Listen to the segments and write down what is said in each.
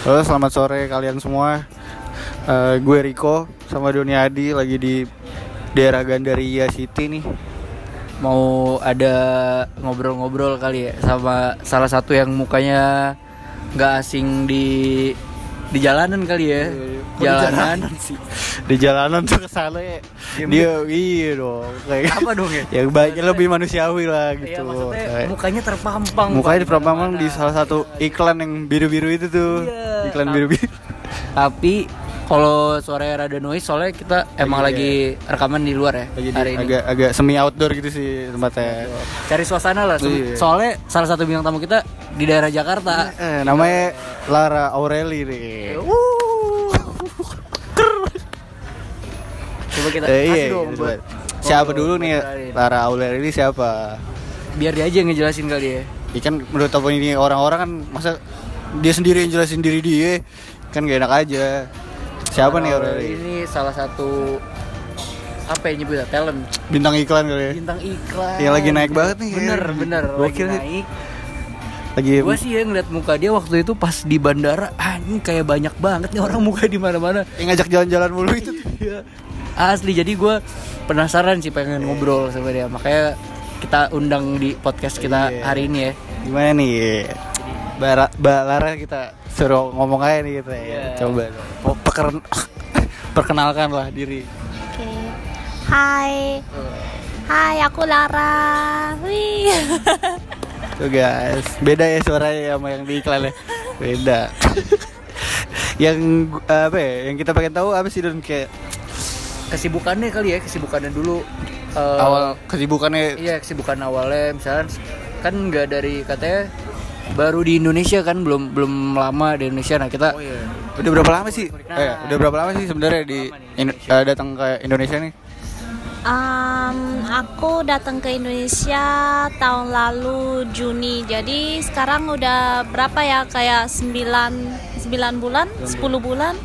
Halo, selamat sore kalian semua. Eh, gue Riko sama Doni Adi lagi di daerah Gandaria City nih. Mau ada ngobrol-ngobrol kali ya sama salah satu yang mukanya nggak asing di di jalanan kali ya. Kok di Jalanan. sih. Di jalanan tuh ke sana ya. Dia iya dong. Kayak Apa dong ya? yang baiknya lebih manusiawi lah Iya gitu. maksudnya Kayak- mukanya terpampang. Mukanya mana-mana. di salah satu iklan yang biru-biru itu tuh. Iya, Iklan tapi- biru-biru. Tapi kalau suaranya rada noise soalnya kita emang lagi rekaman di luar ya Lagi di- hari ini. agak agak semi outdoor gitu sih tempatnya. Cari suasana lah. Iya. Soalnya salah satu bintang tamu kita di daerah Jakarta. Eh, namanya Lara Aureli nih. Coba kita Eh, kasih iya, dong buat Siapa dulu nih kenalin. Lara Aureli ini siapa? Biar dia aja yang ngejelasin kali ya. Ya kan menurut apa ini orang-orang kan masa dia sendiri yang jelasin diri dia kan gak enak aja. Siapa nih Aureli? Ini salah satu apa ya nyebutnya talent Bintang iklan kali ya. bintang iklan Yang lagi naik banget nih, bener kayaknya. bener lagi Gokil sih. naik Lagi gue sih ya ngeliat muka dia waktu itu pas di bandara ah ini kayak banyak banget nih orang muka di mana mana yang ngajak jalan-jalan mulu itu. Iya. asli jadi gue penasaran sih pengen ngobrol sama dia makanya kita undang di podcast kita Iya. hari ini ya Gimana nih? Bara, Mbak Lara kita suruh ngomong aja nih kita ya. Iya. Coba. Oh, perkenalkan lah diri. Oke. Hai. Hai, aku Lara. Wih. Tuh guys, beda ya suaranya sama yang di iklan ya. Beda. yang apa ya? Yang kita pengen tahu apa sih Don kayak kesibukannya kali ya kesibukannya dulu Eh, awal kesibukannya Iya kesibukan awalnya misalnya kan nggak dari katanya baru di Indonesia kan belum belum lama di Indonesia nah kita oh, iya. udah berapa lama sih nah, eh, udah berapa lama sih sebenarnya di uh, datang ke Indonesia nih Um, aku datang ke Indonesia tahun lalu Juni. Jadi sekarang udah berapa ya? Kayak 9 9 bulan, 10 bulan.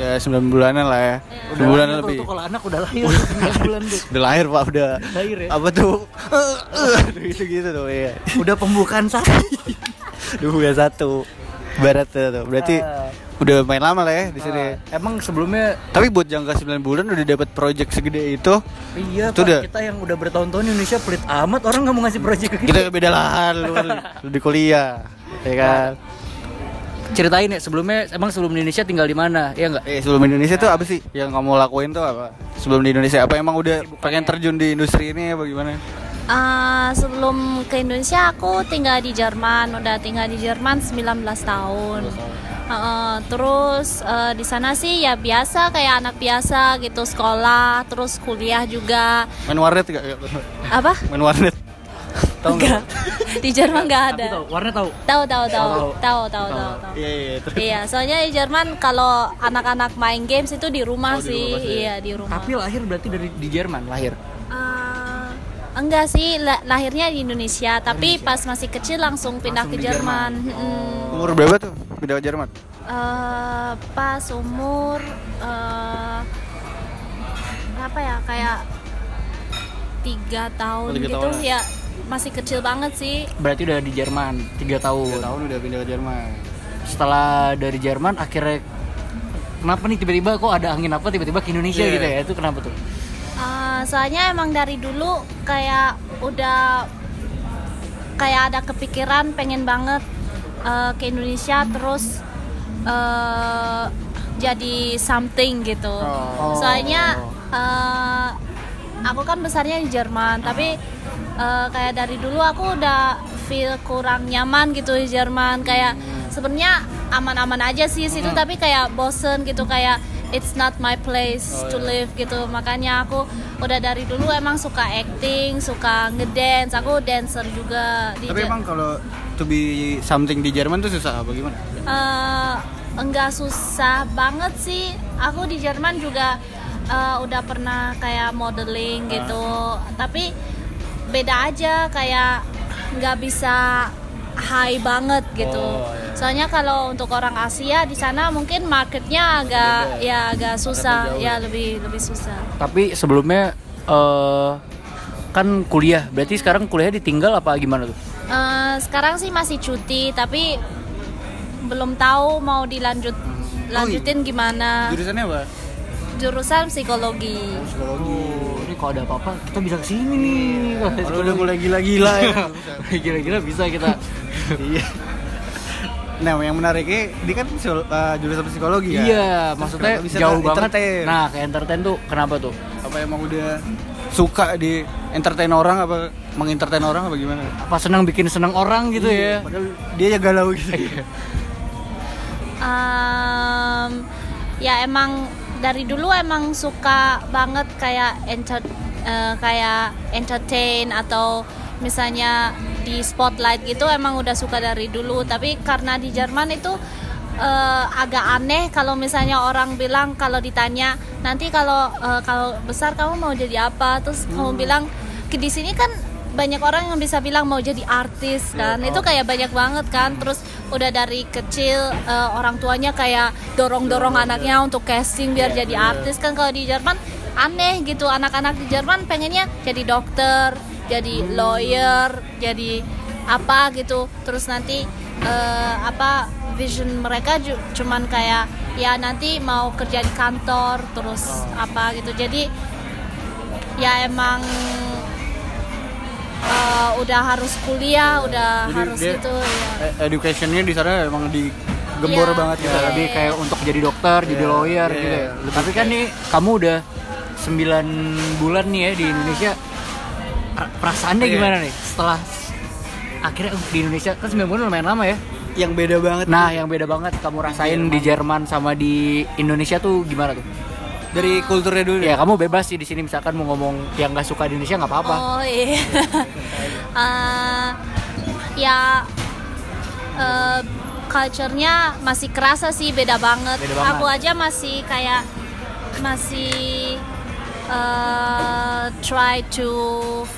Ya, 9 bulanan lah ya. ya. Bulanan lebih. Kalau anak udah lahir bulan. Udah lahir, Pak, udah. Lahir ya. Apa tuh? gitu-gitu tuh ya. Udah pembukaan sapi. 2021 Barat tuh berarti uh, udah main lama lah ya di sini. Uh, emang sebelumnya tapi buat jangka 9 bulan udah dapat project segede itu. Iya, itu Pak, kita yang udah bertahun-tahun Indonesia pelit amat orang nggak mau ngasih project gitu. kita. Beda lahan lu, lu di kuliah. Ya nah. kan. Ceritain ya sebelumnya emang sebelum Indonesia tinggal di mana? Iya enggak? Eh, sebelum Indonesia tuh apa sih yang kamu lakuin tuh apa? Sebelum di Indonesia apa emang udah pengen ya. terjun di industri ini ya bagaimana Eh, sebelum ke Indonesia aku tinggal di Jerman. Udah tinggal di Jerman 19 tahun. Heeh, terus eh, di sana sih ya biasa kayak anak biasa gitu sekolah, terus kuliah juga. Main warnet gak? Apa? Main warnet. Tahu Enggak. Di Jerman nggak ada. Tahu, warna tahu. Tahu tahu tahu Tahu. tahu tahu. Iya iya. Iya, soalnya di Jerman kalau anak-anak main games itu di rumah Oh, di sih. rumah sih. Iya, di rumah. Tapi lahir berarti dari di Jerman lahir. Eh, enggak sih, la- lahirnya di Indonesia, tapi pas masih kecil langsung pindah Langsung ke di Jerman. Mm-mm. Umur berapa tuh pindah ke Jerman? Eh, pas umur eh, apa ya kayak tiga tahun Oh, tiga gitu tahunan. ya masih kecil banget sih Berarti udah di Jerman 3 tahun. 3 tahun udah pindah ke Jerman. Setelah dari Jerman akhirnya kenapa nih tiba-tiba kok ada angin apa tiba-tiba ke Indonesia Iya. gitu ya? Itu kenapa tuh? Eh, soalnya emang dari dulu kayak udah kayak ada kepikiran pengen banget eh, ke Indonesia terus eh, jadi something gitu. Oh. Soalnya eh, aku kan besarnya di Jerman, tapi eh, kayak dari dulu aku udah feel kurang nyaman gitu di Jerman. Kayak sebenarnya aman-aman aja sih situ, tapi kayak bosen gitu kayak it's not my place to live gitu. Makanya aku udah dari dulu emang suka acting, suka ngedance. Aku dancer juga di Tapi emang kalau to be something di Jerman tuh susah apa gimana? Eh, enggak susah banget sih. Aku di Jerman juga eh, udah pernah kayak modeling gitu. Tapi beda aja kayak nggak bisa high banget gitu. Soalnya kalau untuk orang Asia di sana mungkin marketnya agak ya agak susah, ya lebih lebih susah. Tapi sebelumnya eh kan kuliah, berarti sekarang kuliah ditinggal apa gimana tuh? Eh, sekarang sih masih cuti, tapi belum tahu mau dilanjut Hmm. lanjutin gimana Jurusannya apa? jurusan psikologi Oh, ini kalau ada apa-apa kita bisa ke sini nih. Kalau udah mulai gila-gila ya. Gila-gila bisa kita. Iya. Nah, yang menariknya dia kan uh, jurusan psikologi ya. Iya, maksudnya kenapa bisa jauh banget. entertain? Nah, kayak entertain tuh kenapa tuh? Apa emang udah suka di entertain orang apa mengentertain orang apa gimana? Apa senang bikin senang orang gitu ya? Padahal dia ya galau gitu. Em, ya emang dari dulu emang suka banget kayak enter eh, kayak entertain atau misalnya di spotlight gitu emang udah suka dari dulu. Tapi karena di Jerman itu eh, agak aneh kalau misalnya orang bilang kalau ditanya nanti kalau eh, kalau besar kamu mau jadi apa? Terus kamu bilang ke di sini kan banyak orang yang bisa bilang mau jadi artis kan. Itu kayak banyak banget kan. Terus udah dari kecil eh, orang tuanya kayak dorong dorong anaknya untuk casting biar jadi artis kan. Kalau di Jerman aneh gitu. Anak-anak di Jerman pengennya jadi dokter jadi lawyer jadi apa gitu terus nanti eh, apa vision mereka ju- cuman kayak ya nanti mau kerja di kantor terus apa gitu jadi ya emang eh, udah harus kuliah udah Jadi harus dia- itu ya Eh, Educationnya di sana emang digembor Iya. banget gitu. Gitu, lebih kayak untuk jadi dokter, jadi Iya, lawyer iya, gitu ya. iya. Tapi kan nih kamu udah 9 bulan nih ya di Indonesia. Ra- Perasaannya Iya. gimana nih setelah akhirnya uh, di Indonesia kan 9 bulan lumayan lama ya. Yang beda banget. Nah, yang beda banget kamu rasain di Jerman sama di Indonesia tuh gimana tuh? dari kulturnya dulu. Ya kamu bebas sih di sini misalkan mau ngomong yang nggak suka di Indonesia nggak apa-apa. Oh iya. Eh, ya eh, culture-nya masih kerasa sih beda banget. Beda banget. Aku aja masih kayak masih eh, try to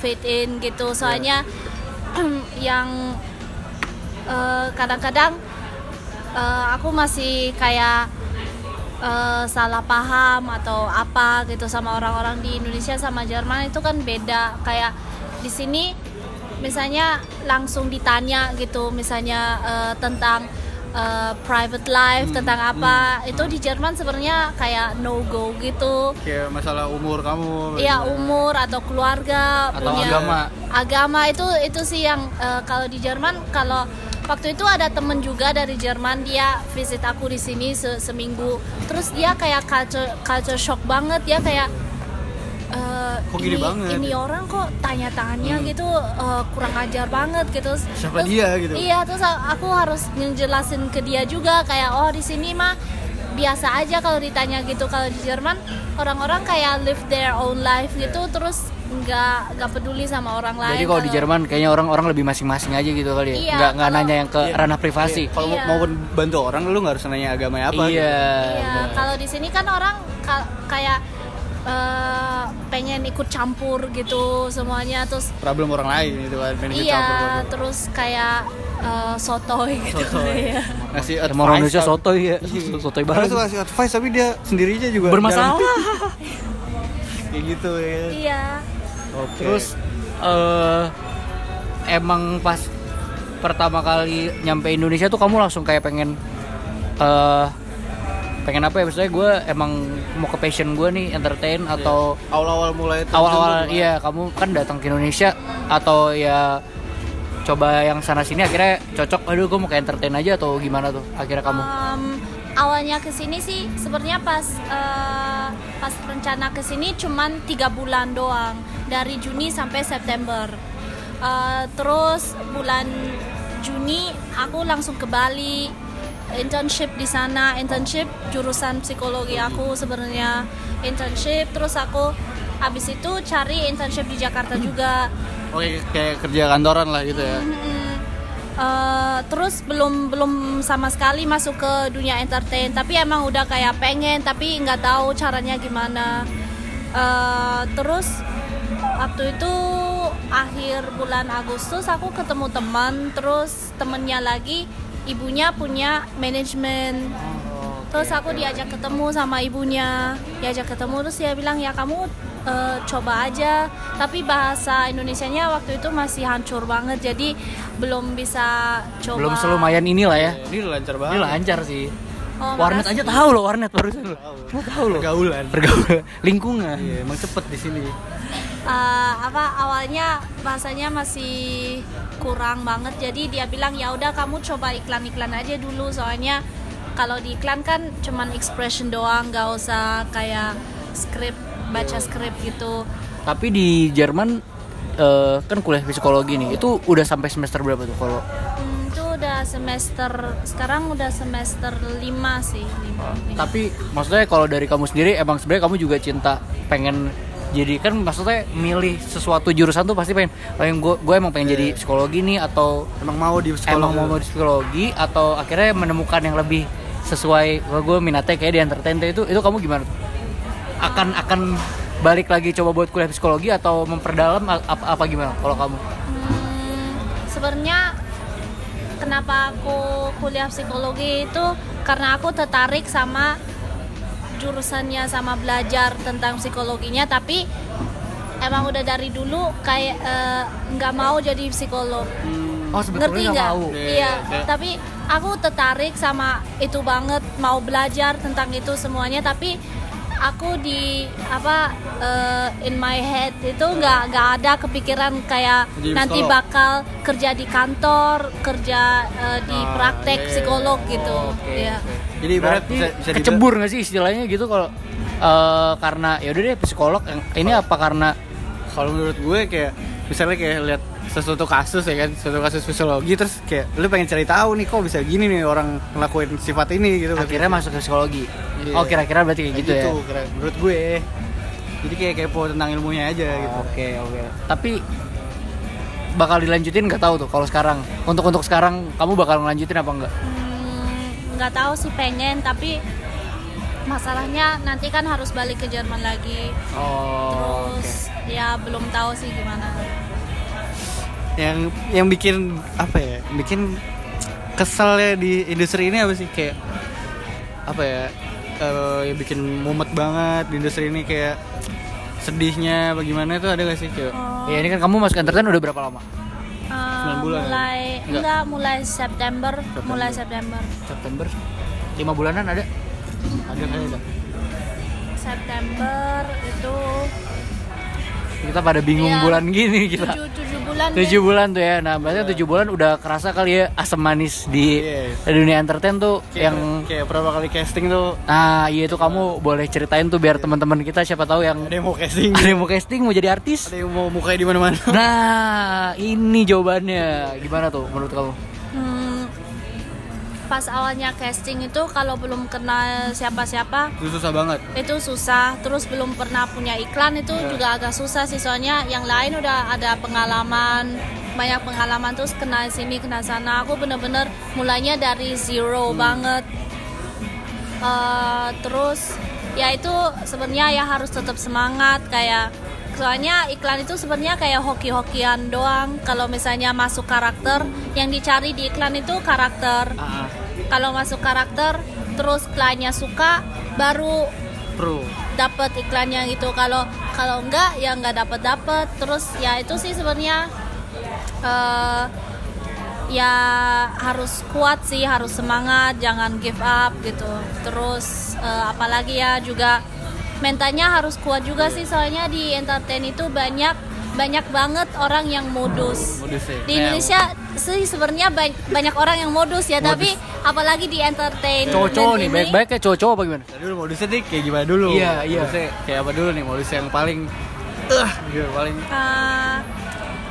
fit in gitu. Soalnya yang eh, kadang-kadang eh, aku masih kayak eh, salah paham atau apa gitu sama orang-orang di Indonesia sama Jerman itu kan beda kayak di sini misalnya langsung ditanya gitu misalnya eh, tentang eh, private life tentang apa. Itu di Jerman sebenarnya kayak no go gitu. Kayak masalah umur kamu. Iya umur atau keluarga Atau punya agama. agama itu itu sih yang eh, kalau di Jerman kalau waktu itu ada temen juga dari Jerman dia visit aku di sini se- seminggu. Terus dia kayak culture culture shock banget. Dia kayak eh, Kok gini banget? ini orang kok tanya-tanya gitu eh, kurang ajar banget gitu Siapa Terus- dia gitu? iya terus aku harus ngejelasin ke dia juga kayak oh di sini mah biasa aja kalau ditanya gitu kalau di Jerman orang-orang kayak live their own life gitu terus nggak nggak peduli sama orang lain Jadi kalau di Jerman kayaknya orang-orang lebih masing-masing aja gitu kali ya. Iya, nggak nggak nanya yang ke Iya. ranah privasi. Kalau Iya. mau bantu orang lu nggak harus nanya agamanya apa. gitu. iya. Iya, benar. kalau di sini kan orang ka- kayak eh, pengen ikut campur gitu semuanya terus Problem orang lain gitu kan. pengen ikut iya campur. terus kayak eh, sotoy gitu Sotoy. ya. Ngasih Emang orang advice, Indonesia sotoy ya. Sotoy banget. tuh ngasih advice tapi dia sendirinya juga Bermasalah. Kayak gitu ya. iya Oke. Terus eh emang pas pertama kali nyampe Indonesia tuh kamu langsung kayak pengen eh pengen apa ya? Maksudnya gue emang mau ke passion gue nih entertain atau awal-awal mulai awal-awal iya kamu kan datang ke Indonesia atau ya coba yang sana sini akhirnya cocok aduh gue mau ke entertain aja atau gimana tuh akhirnya kamu? Em, awalnya ke sini sih sebenarnya pas eh, pas rencana ke sini cuman tiga bulan doang dari Juni sampai September. Eh, terus bulan Juni aku langsung ke Bali internship di sana internship jurusan psikologi aku sebenarnya internship. Terus aku habis itu cari internship di Jakarta juga. Oke, kayak kerja kantoran lah gitu ya. Eh, terus belum belum sama sekali masuk ke dunia entertain. Tapi emang udah kayak pengen tapi nggak tahu caranya gimana. Eh, terus waktu itu akhir bulan Agustus aku ketemu teman terus temennya lagi ibunya punya manajemen terus aku diajak ketemu sama ibunya diajak ketemu terus dia bilang ya kamu eh, coba aja. Tapi bahasa Indonesianya waktu itu masih hancur banget jadi belum bisa coba. Belum selumayan inilah ya. Ini lancar ini banget. lancar sih. Oh, warnet makasih. aja tahu loh warnet barusan. Lo Nggak tahu loh. Pergaulan. pergaulan. Lingkungan. Iya, emang cepet di sini. Eh, apa awalnya bahasanya masih kurang banget. Jadi dia bilang ya udah kamu coba iklan-iklan aja dulu. Soalnya kalau di iklan kan cuman expression doang nggak usah kayak skrip baca skrip gitu. Tapi di Jerman eh, kan kuliah psikologi nih itu udah sampai semester berapa tuh kalau? Hmm, itu udah semester sekarang udah semester 5 sih lima, lima. tapi maksudnya kalau dari kamu sendiri emang sebenarnya kamu juga cinta pengen jadi kan maksudnya milih sesuatu jurusan tuh pasti pengen pengen gue gue emang pengen jadi psikologi nih atau Emang mau di sekolah. emang mau di psikologi atau akhirnya menemukan yang lebih sesuai wah gue minatnya kayak di entertain itu itu kamu gimana tuh? akan akan balik lagi coba buat kuliah psikologi atau memperdalam apa, apa gimana kalau kamu Hmm, sebenarnya kenapa aku kuliah psikologi itu karena aku tertarik sama jurusannya sama belajar tentang psikologinya tapi emang udah dari dulu kayak eh, nggak mau jadi psikolog oh ngerti nggak Iya, iya. tapi aku tertarik sama itu banget, mau belajar tentang itu semuanya. Tapi aku di apa eh, in my head itu nggak nggak ada kepikiran kayak Jadi nanti psikolog. bakal kerja di kantor, kerja eh, di Ah, praktek iya, iya. psikolog gitu. oke, Iya. Jadi ibarat berarti bisa, kecebur nggak sih istilahnya gitu kalau eh, karena ya udah deh psikolog ini apa karena kalau menurut gue kayak misalnya kayak lihat sesuatu kasus ya kan sesuatu kasus psikologi terus kayak lu pengen cari tahu nih kok bisa gini nih orang ngelakuin sifat ini gitu akhirnya masuk ke psikologi Iya. oh kira-kira berarti kayak Kayak gitu, ya kira- menurut gue jadi kayak kepo tentang ilmunya aja gitu Oke oke. Tapi bakal dilanjutin nggak tahu tuh kalau sekarang. Untuk untuk sekarang kamu bakal ngelanjutin apa enggak? Hmm, nggak tahu sih pengen tapi masalahnya nanti kan harus balik ke Jerman lagi. Oh. Terus ya belum tahu sih gimana. Yang yang bikin apa ya bikin keselnya di industri ini apa sih kayak apa ya eh, yang bikin mumet banget di industri ini kayak sedihnya bagaimana itu ada gak sih kayak Oh, Ya ini kan kamu masuk entertain udah berapa lama? eh, bulan. mulai Enggak. enggak. mulai September, mulai September. September. Lima bulanan ada? ada ada September itu Kita pada bingung Iya. bulan gini kita. tujuh tujuh bulan. Tujuh deh. bulan tuh ya. Nah, berarti tujuh bulan udah kerasa kali ya asam manis di Iya. dunia entertain tuh kayak, yang kayak berapa kali casting tuh Nah, iya itu kamu boleh ceritain tuh biar teman-teman kita siapa tahu yang ada yang mau casting ada yang mau casting mau jadi artis. ada yang mau mukanya di mana-mana Nah, ini jawabannya. Gimana tuh menurut kamu? Hmm, pas awalnya casting itu kalau belum kenal siapa-siapa itu susah banget. itu susah. Terus belum pernah punya iklan itu Iya. juga agak susah sih. Soalnya yang lain udah ada pengalaman banyak pengalaman. Terus kena sini kena sana. Aku bener-bener mulainya dari zero banget. Eh, terus ya itu sebenarnya ya harus tetap semangat. Kayak soalnya iklan itu sebenarnya kayak hoki-hokian doang. Kalau misalnya masuk karakter yang dicari di iklan itu karakter. Ah, kalau masuk karakter terus kliennya suka baru pro. dapat iklannya gitu. Kalau kalau enggak ya enggak dapat dapat terus ya itu sih sebenarnya eh, ya harus kuat sih harus semangat jangan give up gitu. Terus eh, apalagi ya juga mentalnya harus kuat juga sih. Soalnya di entertain itu banyak banyak banget orang yang modus. Modus ya. Di Indonesia sih sebenarnya ba- banyak orang yang modus ya tapi apalagi di entertain cowok-cowok nih, baik-baik kayak cowok-cowok apa gimana? Nah, dulu modusnya nih kayak gimana dulu? Iya, iya. modusnya kayak apa dulu nih? Modus yang paling eh gitu paling Eh,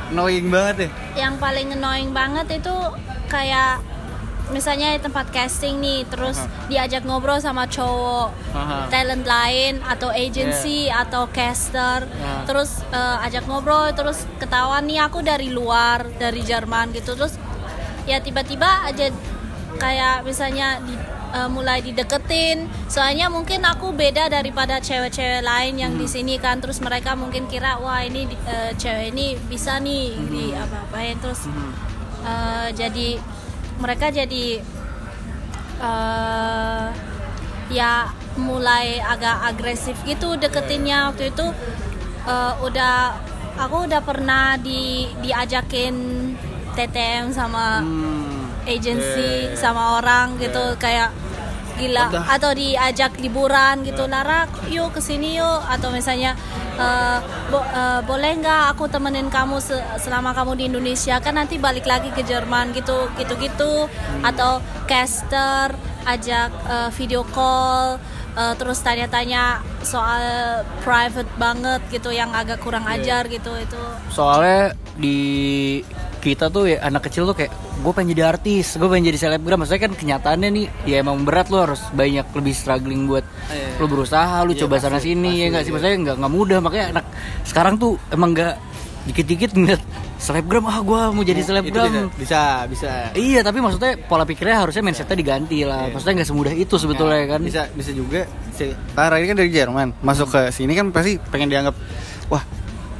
annoying banget ya? yang paling annoying banget itu kayak misalnya di tempat casting nih terus diajak ngobrol sama cowok Aha. talent lain atau agency atau caster Ya. terus eh, ajak ngobrol terus ketahuan nih aku dari luar dari Jerman gitu terus ya tiba-tiba aja kayak misalnya di, eh, mulai dideketin. Soalnya mungkin aku beda daripada cewek-cewek lain yang di sini kan terus mereka mungkin kira wah ini eh, cewek ini bisa nih di apa-apain terus eh, jadi mereka jadi eh, ya mulai agak agresif gitu deketinnya waktu itu eh, udah aku udah pernah di diajakin TTM sama Hmm. agency Yeah. sama orang gitu kayak gila Udah. atau diajak liburan gitu Lara yuk ke sini yuk atau misalnya eh, bo- eh, boleh nggak aku temenin kamu se- selama kamu di Indonesia? Kan nanti balik lagi ke Jerman gitu gitu gitu atau caster ajak eh, video call eh, terus tanya-tanya soal private banget gitu yang agak kurang ajar gitu itu. Soalnya di kita tuh ya anak kecil tuh kayak gue pengen jadi artis gue pengen jadi selebgram maksudnya kan kenyataannya nih ya emang berat lo harus banyak lebih struggling buat Iya. lo berusaha lo Iya, coba pasti, sana sini ya pasti, nggak sih iya. maksudnya nggak nggak mudah makanya anak sekarang tuh emang nggak dikit-dikit ngeliat selebgram ah gue mau jadi selebgram bisa, bisa, bisa. Iya tapi maksudnya pola pikirnya harusnya mindsetnya diganti lah Iya. Maksudnya nggak semudah itu sebetulnya kan bisa bisa juga si Lara ini kan dari Jerman masuk ke sini kan pasti pengen dianggap wah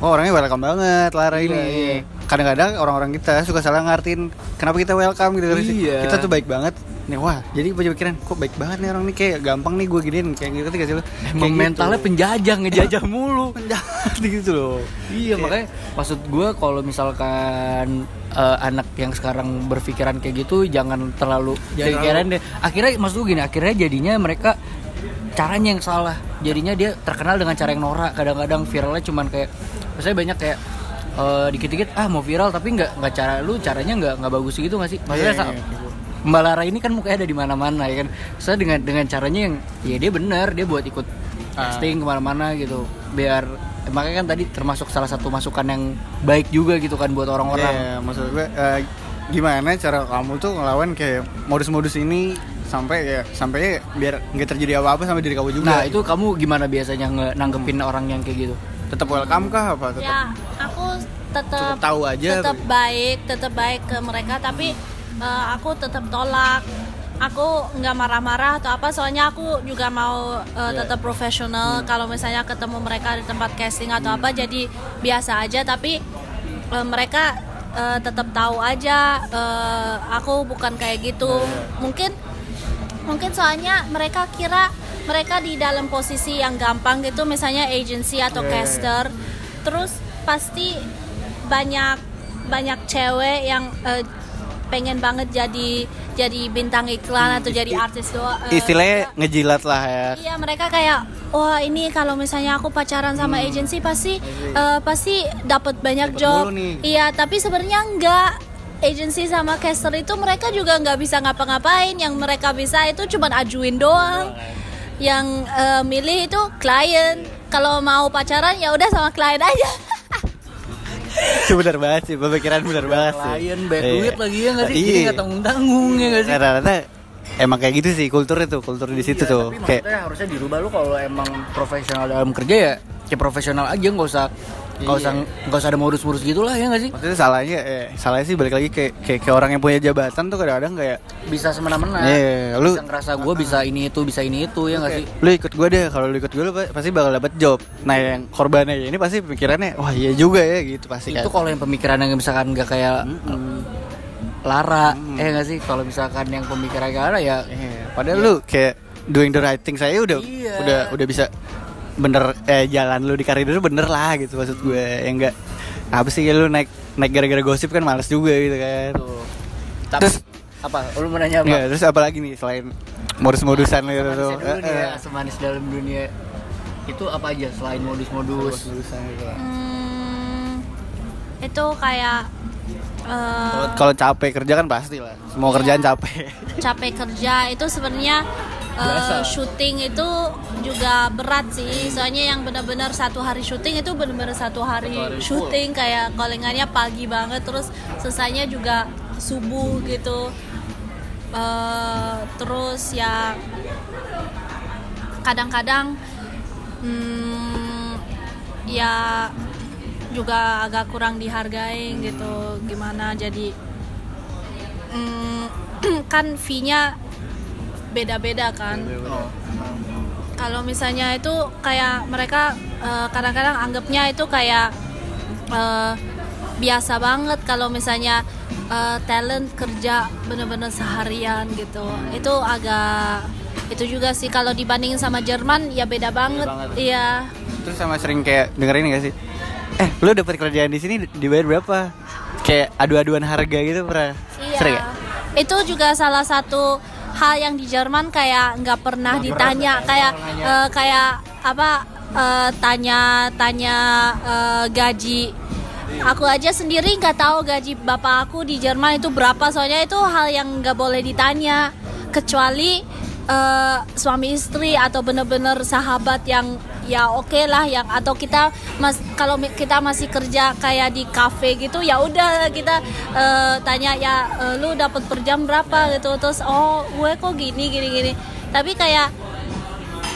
oh orangnya welcome banget Lara Iya, ini iya. kadang-kadang orang-orang kita suka salah ngartiin kenapa kita welcome gitu kan Iya. kita tuh baik banget nih wah jadi punya pikiran kok baik banget nih orang nih kayak gampang nih gue giniin kayak gitu gak sih Emang Kayak mentalnya gitu. penjajah ngejajah mulu penjahat gitu loh Iya makanya maksud gue kalau misalkan eh, anak yang sekarang berpikiran kayak gitu jangan terlalu Jangan pikiran deh. Akhirnya maksud gue gini, akhirnya jadinya mereka caranya yang salah. Jadinya dia terkenal dengan cara yang norak. Kadang-kadang viralnya cuman kayak misalnya banyak kayak eh, dikit-dikit ah mau viral tapi nggak nggak cara lu caranya nggak nggak bagus gitu nggak sih? Maksudnya iya, iya. Mbak Lara ini kan mukanya ada di mana-mana ya kan. Saya dengan dengan caranya yang ya dia benar dia buat ikut Ah. casting ke mana-mana gitu biar makanya kan tadi termasuk salah satu masukan yang baik juga gitu kan buat orang-orang. Iya, maksud gue eh, gimana cara kamu tuh ngelawan kayak modus-modus ini sampai ya sampai biar nggak terjadi apa-apa sama diri kamu juga. Nah itu kamu gimana biasanya nanggepin orang yang kayak gitu? Tetap welcome kah apa tetap ya aku tetap tahu aja tetap baik tetap baik ke mereka tapi eh, aku tetap tolak. Aku nggak marah-marah atau apa soalnya aku juga mau eh, tetap profesional. Kalau misalnya ketemu mereka di tempat casting atau apa jadi biasa aja. Tapi eh, mereka eh, tetap tahu aja eh, aku bukan kayak gitu. Mungkin mungkin soalnya mereka kira mereka di dalam posisi yang gampang gitu misalnya agency atau Iya, iya, iya. caster terus pasti banyak banyak cewek yang eh, pengen banget jadi jadi bintang iklan atau jadi artis doa eh, istilahnya ngejilat lah ya Iya mereka kayak wah ini kalau misalnya aku pacaran sama agensi pasti eh, pasti dapat banyak Dapet job. nih. Iya tapi sebenarnya enggak. Agensi sama caster itu mereka juga nggak bisa ngapa-ngapain. Yang mereka bisa itu cuma ajuin doang. Yang eh, milih itu klien. Kalau mau pacaran ya udah sama klien aja. itu benar banget sih pemikiran benar banget sih Klien banyak Iya. duit lagi ya nggak sih? Jadi Iya. nggak tanggung tanggung ya nggak sih? rata-rata emang kayak gitu sih kultur itu kultur di situ Iya, tuh Tapi kayak harusnya dirubah lu kalau emang profesional dalam kerja ya kayak profesional aja nggak usah nggak Iya. usah nggak usah ada modus-modus gitulah ya nggak sih? maksudnya salahnya eh, salahnya sih balik lagi kayak, kayak kayak orang yang punya jabatan tuh kadang-kadang kayak Bisa semena-mena. Iya, lu- bisa ngerasa gue bisa ini itu bisa ini itu ya nggak sih? lu ikut gue deh kalau lu ikut gue lu pa- pasti bakal dapet job nah yang korbannya ini pasti pikirannya wah iya juga ya gitu pasti itu kan kalau yang pemikiran yang misalkan nggak kayak Mm-mm. Lara, Mm. eh nggak sih? Kalau misalkan yang pemikiran Lara ya Iya, padahal lu kayak doing the right thing saya udah Iya. udah udah bisa bener eh jalan lu di karir lu bener lah gitu maksud gue yang enggak apa sih lu naik naik gara-gara gosip kan males juga gitu kan tuh. Tapi Terus- apa? Lu mau nanya apa? Nggak, terus apa lagi nih selain modus-modusan gitu tuh ya, semanis dalam dunia itu apa aja selain modus-modus? Modus-modusan gitu lah. Hmm, itu kayak eh, Kalau- kalau capek kerja kan pasti lah semua Iya. kerjaan capek capek kerja itu sebenarnya uh, Biasa. syuting itu juga berat sih. Soalnya yang benar-benar satu hari syuting itu benar-benar satu hari, Satu hari syuting kayak callingannya pagi banget terus selesainya juga subuh gitu. Uh, terus ya kadang-kadang hmm, ya juga agak kurang dihargai gitu. Gimana jadi mm, kan fee-nya beda-beda kan. Oh. kalau misalnya itu kayak mereka eh, kadang-kadang anggapnya itu kayak eh, biasa banget kalau misalnya eh, talent kerja bener-bener seharian gitu. Itu agak itu juga sih. Kalau dibandingin sama Jerman ya beda banget. banget. iya. Terus sama sering kayak dengerin gak sih? Eh lu dapat kerjaan di sini dibayar berapa? Kayak adu-aduan harga gitu pernah Iya. sering ya Itu juga salah satu hal yang di Jerman kayak nggak pernah ditanya kayak eh, kayak apa eh, tanya tanya eh, gaji. Aku aja sendiri nggak tahu gaji bapak aku di Jerman itu berapa soalnya itu hal yang nggak boleh ditanya kecuali eh, suami istri atau bener-bener sahabat yang ya oke lah yang atau kita mas kalau kita masih kerja kayak di cafe gitu ya udah kita eh, tanya ya eh, lu dapat per jam berapa gitu. Terus oh gue kok gini gini gini. Tapi kayak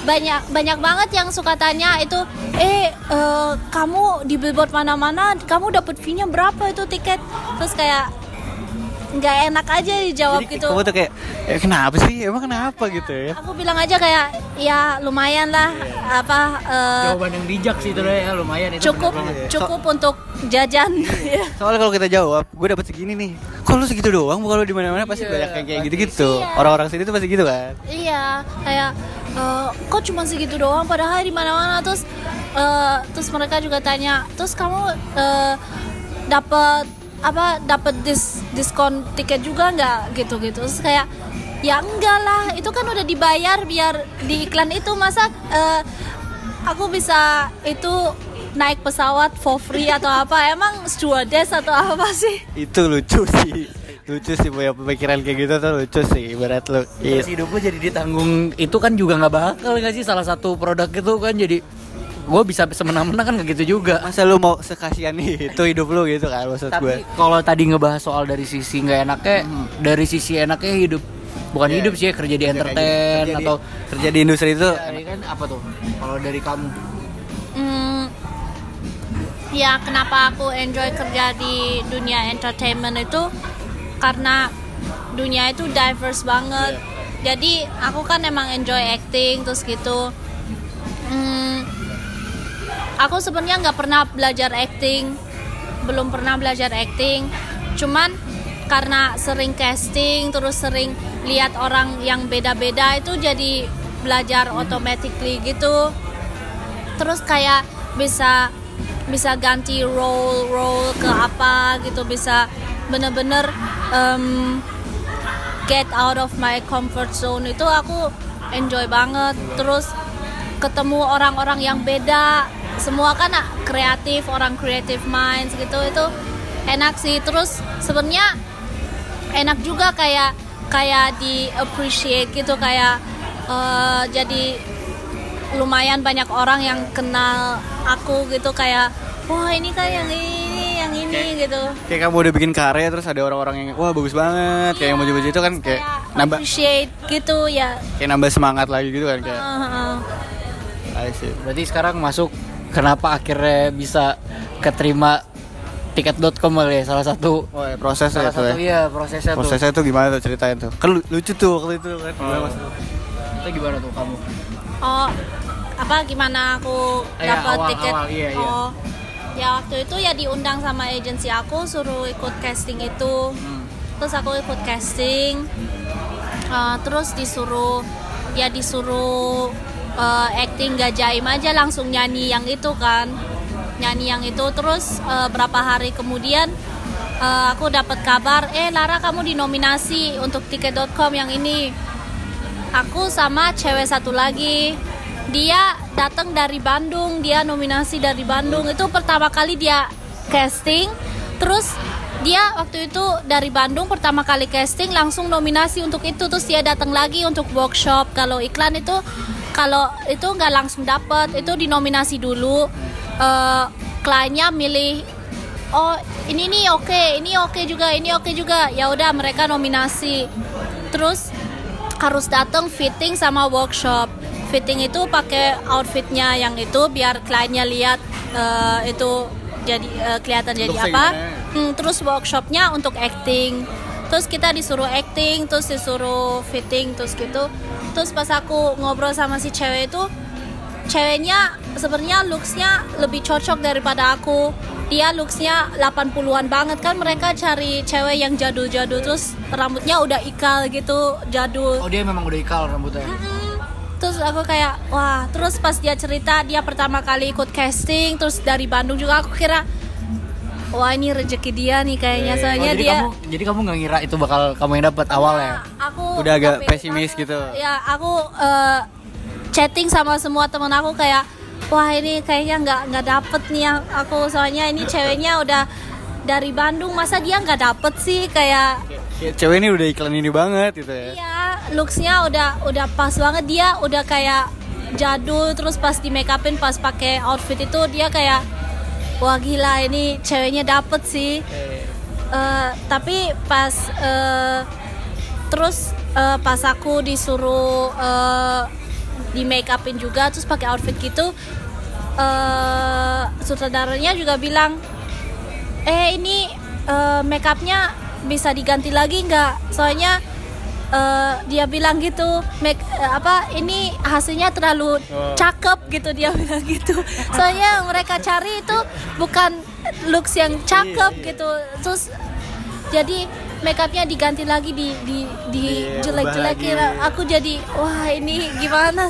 banyak banyak banget yang suka tanya itu eh eh, kamu di billboard mana-mana kamu dapat fee-nya berapa itu tiket? Terus kayak nggak enak aja dijawab Jadi gitu. kamu tuh kayak eh, kenapa sih? Emang kenapa? gitu ya. Aku bilang aja kayak ya lumayan lah apa eh, Jawaban yang bijak sih itu ya, lumayan itu. cukup bener banget. cukup untuk jajan. Ya. soalnya kalau kita jawab gue dapat segini nih. Kok lu segitu doang? Kalau di mana-mana pasti Iya, banyak yang kayak gitu-gitu. Iya. orang-orang sini tuh pasti gitu kan? Iya kayak eh, kok cuma segitu doang? Padahal di mana-mana terus eh, terus mereka juga tanya terus kamu eh, dapat apa dapat dis diskon tiket juga nggak? Gitu gitu terus kayak ya enggak lah. Itu kan udah dibayar biar di iklan itu. Masa eh, aku bisa itu naik pesawat for free atau apa? Emang stewardess atau apa sih? Itu lucu sih. Lucu sih punya pemikiran kayak gitu tuh lucu sih ibarat lu. Iya hidup lu jadi ditanggung. Itu kan juga nggak bakal nggak sih? Salah satu produk itu kan jadi gue bisa semena-mena kan kayak gitu juga. Masa lu mau sekasian itu hidup lu gitu kan maksud gue tapi kalau tadi ngebahas soal dari sisi nggak enaknya dari sisi enaknya hidup bukan Iya. hidup sih ya kerja di entertain kerja di, atau kerja di industri itu Ya, ini kan apa tuh? Kalau dari kamu? Hmm, ya kenapa aku enjoy kerja di dunia entertainment itu? Karena dunia itu diverse banget. Jadi aku kan emang enjoy acting terus gitu. Hmm, aku sebenarnya nggak pernah belajar acting, belum pernah belajar acting. Cuman karena sering casting terus sering lihat orang yang beda-beda itu jadi belajar automatically gitu. Terus kayak bisa bisa ganti role role ke apa gitu bisa bener-bener em, get out of my comfort zone. Itu aku enjoy banget. Terus ketemu orang-orang yang beda semua kan kreatif orang creative minds gitu itu enak sih terus sebenarnya enak juga kayak kayak di appreciate gitu kayak eh, jadi lumayan banyak orang yang kenal aku gitu kayak wah ini kan yang ini yang ini gitu kayak kamu udah bikin karya terus ada orang-orang yang wah bagus banget kayak yang muji-muji itu kan kayak nambah appreciate gitu ya kayak nambah semangat lagi gitu kan kayak Heeh. I see. berarti sekarang masuk kenapa akhirnya bisa keterima tiket.com kali ya salah satu Oh, ya, prosesnya salah itu satu ya. iya prosesnya, Prosesnya tuh gimana tuh ceritain tuh? Kan lu- lucu tuh waktu itu kan. Tuh itu gimana tuh kamu oh apa gimana aku Eh, dapat awal- tiket awal, iya, iya. oh ya waktu itu ya diundang sama agensi aku suruh ikut casting itu Hmm. terus aku ikut casting Uh, terus disuruh ya disuruh uh, acting gak jaim aja langsung nyanyi yang itu kan. Nyanyi yang itu. Terus uh, berapa hari kemudian uh, aku dapat kabar eh Lara kamu dinominasi untuk tiket.com yang ini. Aku sama cewek satu lagi. Dia datang dari Bandung dia nominasi dari Bandung. Itu pertama kali dia casting. Terus dia waktu itu dari Bandung pertama kali casting langsung nominasi untuk itu. Terus dia datang lagi untuk workshop. Kalau iklan itu kalau itu nggak langsung dapet itu dinominasi dulu. Eh, kliennya milih oh ini nih oke ini oke juga ini oke juga. Ya udah mereka nominasi. Terus harus datang fitting sama workshop. Fitting itu pakai outfitnya yang itu biar kliennya lihat eh, itu jadi eh, kelihatan jadi apa? Hmm, terus workshopnya untuk acting terus kita disuruh acting terus disuruh fitting terus gitu. Terus pas aku ngobrol sama si cewek itu ceweknya sebenarnya looksnya lebih cocok daripada aku. Dia looksnya 80-an banget. Kan mereka cari cewek yang jadul-jadul terus rambutnya udah ikal gitu jadul. Oh dia memang udah ikal rambutnya? Mm-mm. terus aku kayak wah. Terus pas dia cerita dia pertama kali ikut casting terus dari Bandung juga aku kira wah ini rezeki dia nih kayaknya. Oh, soalnya jadi dia kamu jadi kamu nggak ngira itu bakal kamu yang dapat awal ya aku Udah agak pede pesimis banget. gitu. ya aku eh, chatting sama semua temen aku kayak wah ini kayaknya nggak nggak dapet nih yang aku. Soalnya ini ceweknya udah dari Bandung masa dia nggak dapet sih? Kayak Kayak cewek ini udah iklan ini banget gitu ya. Iya looksnya udah udah pas banget. Dia udah kayak jadul terus pas di make upin pas pakai outfit itu dia kayak wah gila ini ceweknya dapet sih. Eh, tapi pas eh, terus eh, pas aku disuruh eh, di make upin juga terus pakai outfit gitu eh sutradaranya juga bilang eh ini eh, make upnya bisa diganti lagi nggak? Soalnya eh, dia bilang gitu make eh, apa ini hasilnya terlalu cakep gitu dia bilang gitu. Soalnya mereka cari itu bukan looks yang cakep gitu. Terus jadi make upnya diganti lagi di di di Iya, jelek-jelekin. aku jadi wah ini gimana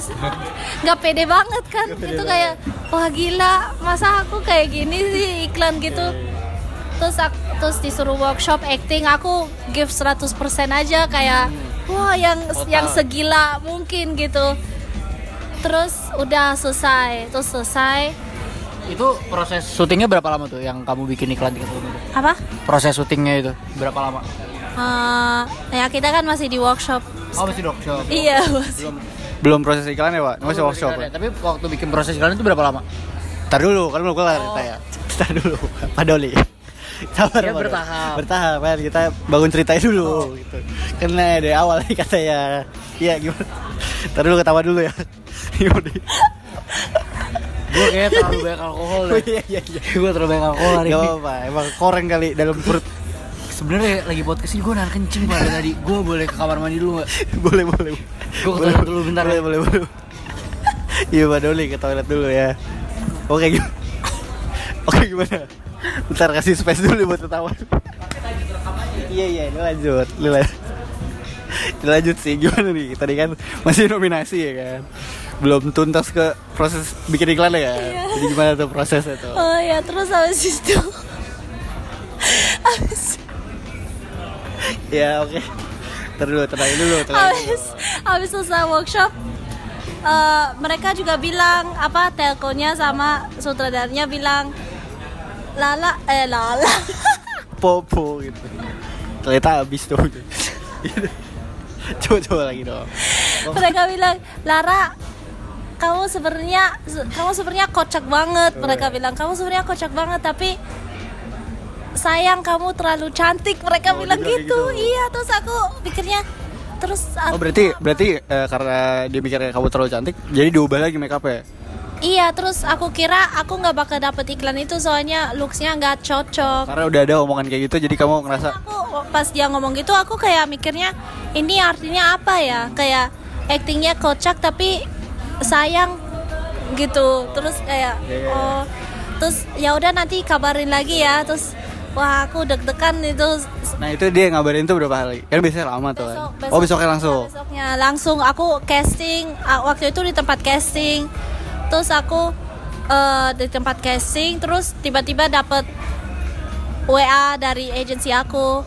nggak pede banget kan? Itu kayak wah gila masa aku kayak gini sih iklan gitu terus aku, terus disuruh workshop acting aku give 100% aja kayak wah yang yang segila mungkin gitu. Terus udah selesai terus selesai. Itu proses syutingnya berapa lama tuh yang kamu bikin iklan di ketemu itu? Apa? Proses syutingnya itu berapa lama? Eh, ya kita kan masih di workshop. Oh masih workshop. Iya masih belum Belum proses iklan ya pak? Masih belum workshop iklan ya? ya. tapi waktu bikin proses iklan itu berapa lama? Ntar dulu, kan belum kelar kita ya. Ntar dulu, Pak Doli Sabar, Ya, bertahap. Bertahap kan, kita bangun ceritanya dulu gitu. Karena dari awal nih katanya Iya gimana? Ntar dulu ketawa dulu ya Gimana? gue kayak terlalu banyak alkohol Oh, deh Iya iya iya gue terlalu banyak alkohol hari Gak ini apa-apa, emang koreng kali dalam perut sebenarnya lagi podcast ini gue nahan kencing dari tadi gue boleh ke kamar mandi dulu nggak Boleh boleh Gua ke toilet dulu bentar Boleh ya. boleh boleh Iya Pak Doli ke toilet dulu ya Oke gimana? Oke gimana? Bentar kasih space dulu buat ketawa. Iya iya ini lanjut Ini lanjut Ini lanjut sih gimana nih? Tadi kan masih nominasi ya kan? Belum tuntas ke proses bikin iklan ya kan? Jadi gimana tuh prosesnya tuh? Oh ya terus habis itu habis Ya oke. Ntar dulu tenangin dulu habis selesai workshop eh, mereka juga bilang apa telkonya sama sutradaranya bilang lala eh lala. Popo gitu. Ternyata habis tuh. Coba-coba lagi dong. Mereka bilang Lara kamu sebenarnya kamu sebenarnya kocak banget. Mereka bilang kamu sebenarnya kocak banget tapi sayang kamu terlalu cantik. Mereka Oh, bilang kayak gitu. gitu. iya terus aku pikirnya terus Oh berarti berarti eh, karena dia mikirnya kamu terlalu cantik Jadi diubah lagi make up ya iya terus aku kira aku nggak bakal dapet iklan itu soalnya looksnya nggak cocok. Karena udah ada omongan kayak gitu jadi kamu ngerasa aku pas dia ngomong gitu aku kayak mikirnya ini artinya apa ya? Kayak actingnya kocak tapi sayang gitu. Terus kayak Iya. oh terus ya udah nanti kabarin lagi ya. Terus wah aku deg-degan itu. Nah itu dia ngabarin tuh berapa hari? Kan biasanya lama tuh kan? Besok, Oh besoknya langsung? Ya, besoknya langsung. Aku casting waktu itu di tempat casting terus aku eh, di tempat casting terus tiba-tiba dapet WA dari agensi aku.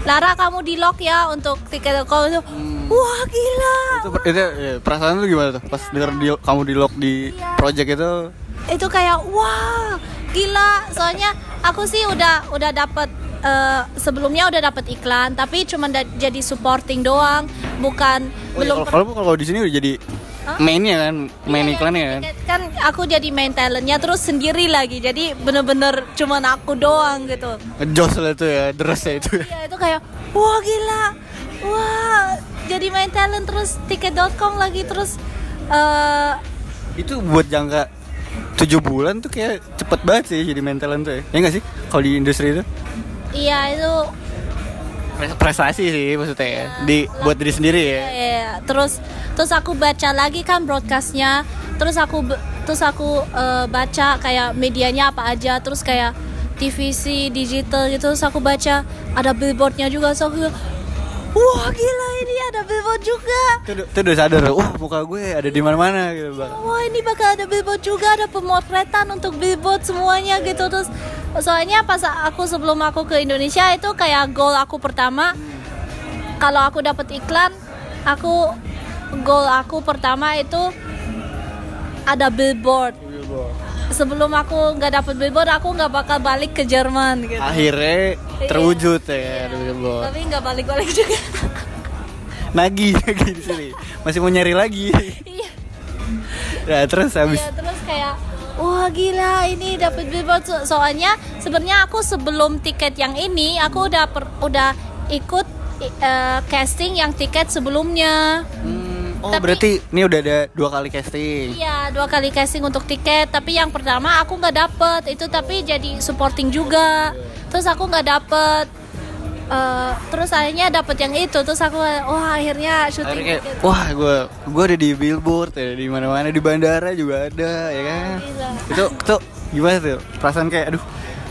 Lara kamu di lock ya untuk tiket kau itu wah gila. Itu, itu ya, perasaan lu gimana tuh? Pas denger di, kamu di lock di Iya. project itu? Itu kayak wah gila. Soalnya aku sih udah udah dapet eh, sebelumnya udah dapet iklan tapi cuma jadi supporting doang bukan Oh, iya, belum kalau kalau kalau di sini udah jadi mainnya kan, main Iya, iklannya kan. kan aku jadi main talentnya terus sendiri lagi jadi bener-bener cuman aku doang gitu Ngejos lah itu ya, deras ya itu. ya. ya itu kayak wah gila wah jadi main talent terus tiket.com lagi terus eh Itu buat jangka 7 bulan tuh kayak cepet banget sih jadi main talent tuh ya. Ya nggak sih? Kalau di industri itu iya itu prestasi sih maksudnya ya. Di buat diri sendiri ya. ya, ya, ya. terus terus aku baca lagi kan broadcastnya terus aku terus aku eh, baca kayak medianya apa aja terus kayak TVC digital gitu terus aku baca ada billboardnya juga so aku wah gila ini ada billboard juga. Tuh, tuh udah sadar, wah muka gue ada di mana-mana gitu bang. wah ini bakal ada billboard juga ada pemotretan untuk billboard semuanya gitu. Terus soalnya pas aku sebelum aku ke Indonesia itu kayak goal aku pertama kalau aku dapat iklan aku goal aku pertama itu ada billboard sebelum aku nggak dapat billboard aku nggak bakal balik ke Jerman gitu Akhirnya terwujud ya, Iya. billboard. tapi nggak balik-balik juga Nagi, nagi di sini. Masih mau nyari lagi. iya Ya terus habis Iya, terus kayak wah gila ini dapat billboard So- soalnya sebenarnya aku sebelum tiket yang ini aku udah per- udah ikut eh, casting yang tiket sebelumnya Hmm, oh Tapi- berarti ini udah ada dua kali casting. iya dua kali casting untuk tiket tapi yang pertama aku nggak dapet itu tapi jadi supporting juga terus aku nggak dapet Eh, terus akhirnya dapet yang itu terus aku wah akhirnya syuting Akhirnya tiket. wah gue gue ada di billboard ya di mana-mana di bandara juga ada ya kan. Gila. Itu itu gimana tuh? Perasaan kayak aduh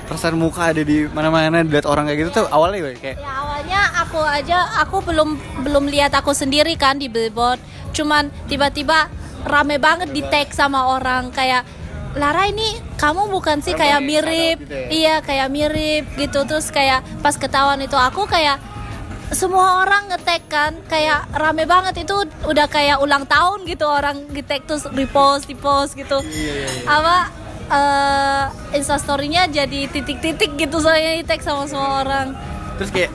perasaan muka ada di mana-mana dilihat orang kayak gitu tuh awalnya kayak Ya awalnya aku aja aku belum belum lihat aku sendiri kan di billboard. Cuman tiba-tiba rame banget di tag sama orang. Kayak Lara ini kamu bukan sih kayak mirip, gitu ya? iya kayak mirip gitu. Terus kayak pas ketahuan itu aku kayak semua orang ngetek kan kayak rame banget. Itu udah kayak ulang tahun gitu orang di tag terus repost repost gitu. Apa eh instastorynya jadi titik-titik gitu soalnya di tag sama semua orang. Terus kayak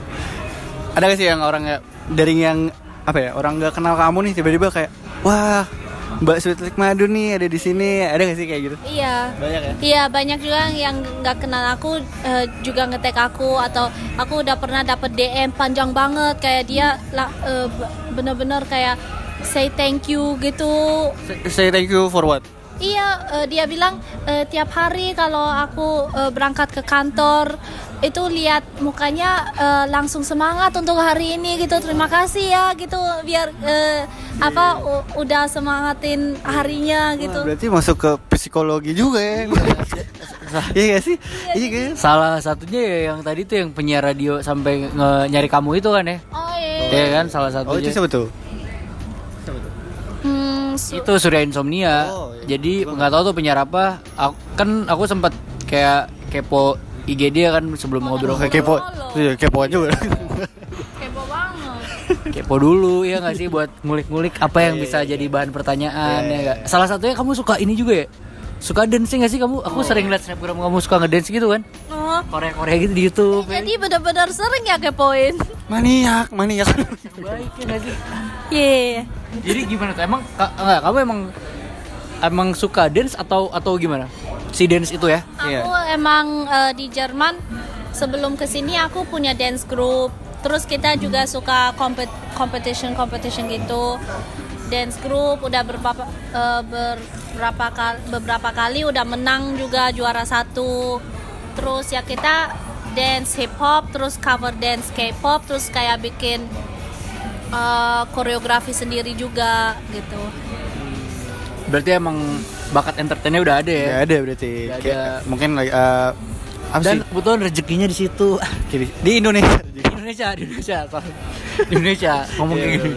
ada gak sih yang orang dari yang apa ya orang nggak kenal kamu nih tiba-tiba kayak wah Mbak Sweetlik Madu nih ada di sini. Ada gak sih kayak gitu? Iya. Banyak ya? Iya banyak juga yang nggak kenal aku eh, juga ngetek aku atau aku udah pernah dapet DM panjang banget kayak dia b- bener-bener kayak say thank you gitu. say thank you for what? Iya eh, dia bilang eh, tiap hari kalau aku eh, berangkat ke kantor itu lihat mukanya eh, langsung semangat untuk hari ini gitu terima kasih ya gitu biar eh, apa u- udah semangatin harinya gitu. Wah, berarti masuk ke psikologi juga ya iya gak sih iya kan Salah satunya ya yang tadi tuh yang penyiar radio sampai nge- nyari kamu itu kan ya. Oh iya. Iya kan salah oh itu siapa tuh Hmm, su- itu Surya Insomnia. Oh, iya. Jadi nggak tahu tuh penyiar apa. Aku, kan aku sempat kayak kepo IG dia kan sebelum ngobrol. kayak kepo iya kepo juga kepo banget. Kepo dulu ya nggak sih buat ngulik-ngulik apa yang bisa jadi bahan pertanyaan ya? Salah satunya kamu suka ini juga ya? Suka dancing gak sih kamu? Aku sering liat snapgram kamu suka ngedance gitu kan? Oh, Korea-Korea gitu di YouTube. ya. jadi benar-benar sering ya kepoin. maniak maniak Baik ya nggak sih? Iya. Jadi gimana tuh? Emang ka- enggak, kamu emang emang suka dance atau atau gimana? Si dance itu ya? Aku emang eh, di Jerman sebelum ke sini aku punya dance group. Terus kita juga suka kompet competition competition gitu. Dance group udah eh, beberapa kali beberapa kali udah menang juga juara satu. Terus ya kita dance hip hop, terus cover dance K-pop, terus kayak bikin eh, koreografi sendiri juga gitu. Berarti emang bakat entertainnya udah ada ya? ya ada berarti Kayak, ada. mungkin lagi eh, apa Dan sih kebetulan rezekinya di situ. Kiri- di Indonesia di Indonesia, di Indonesia, sorry. di Indonesia ngomong kayak gini.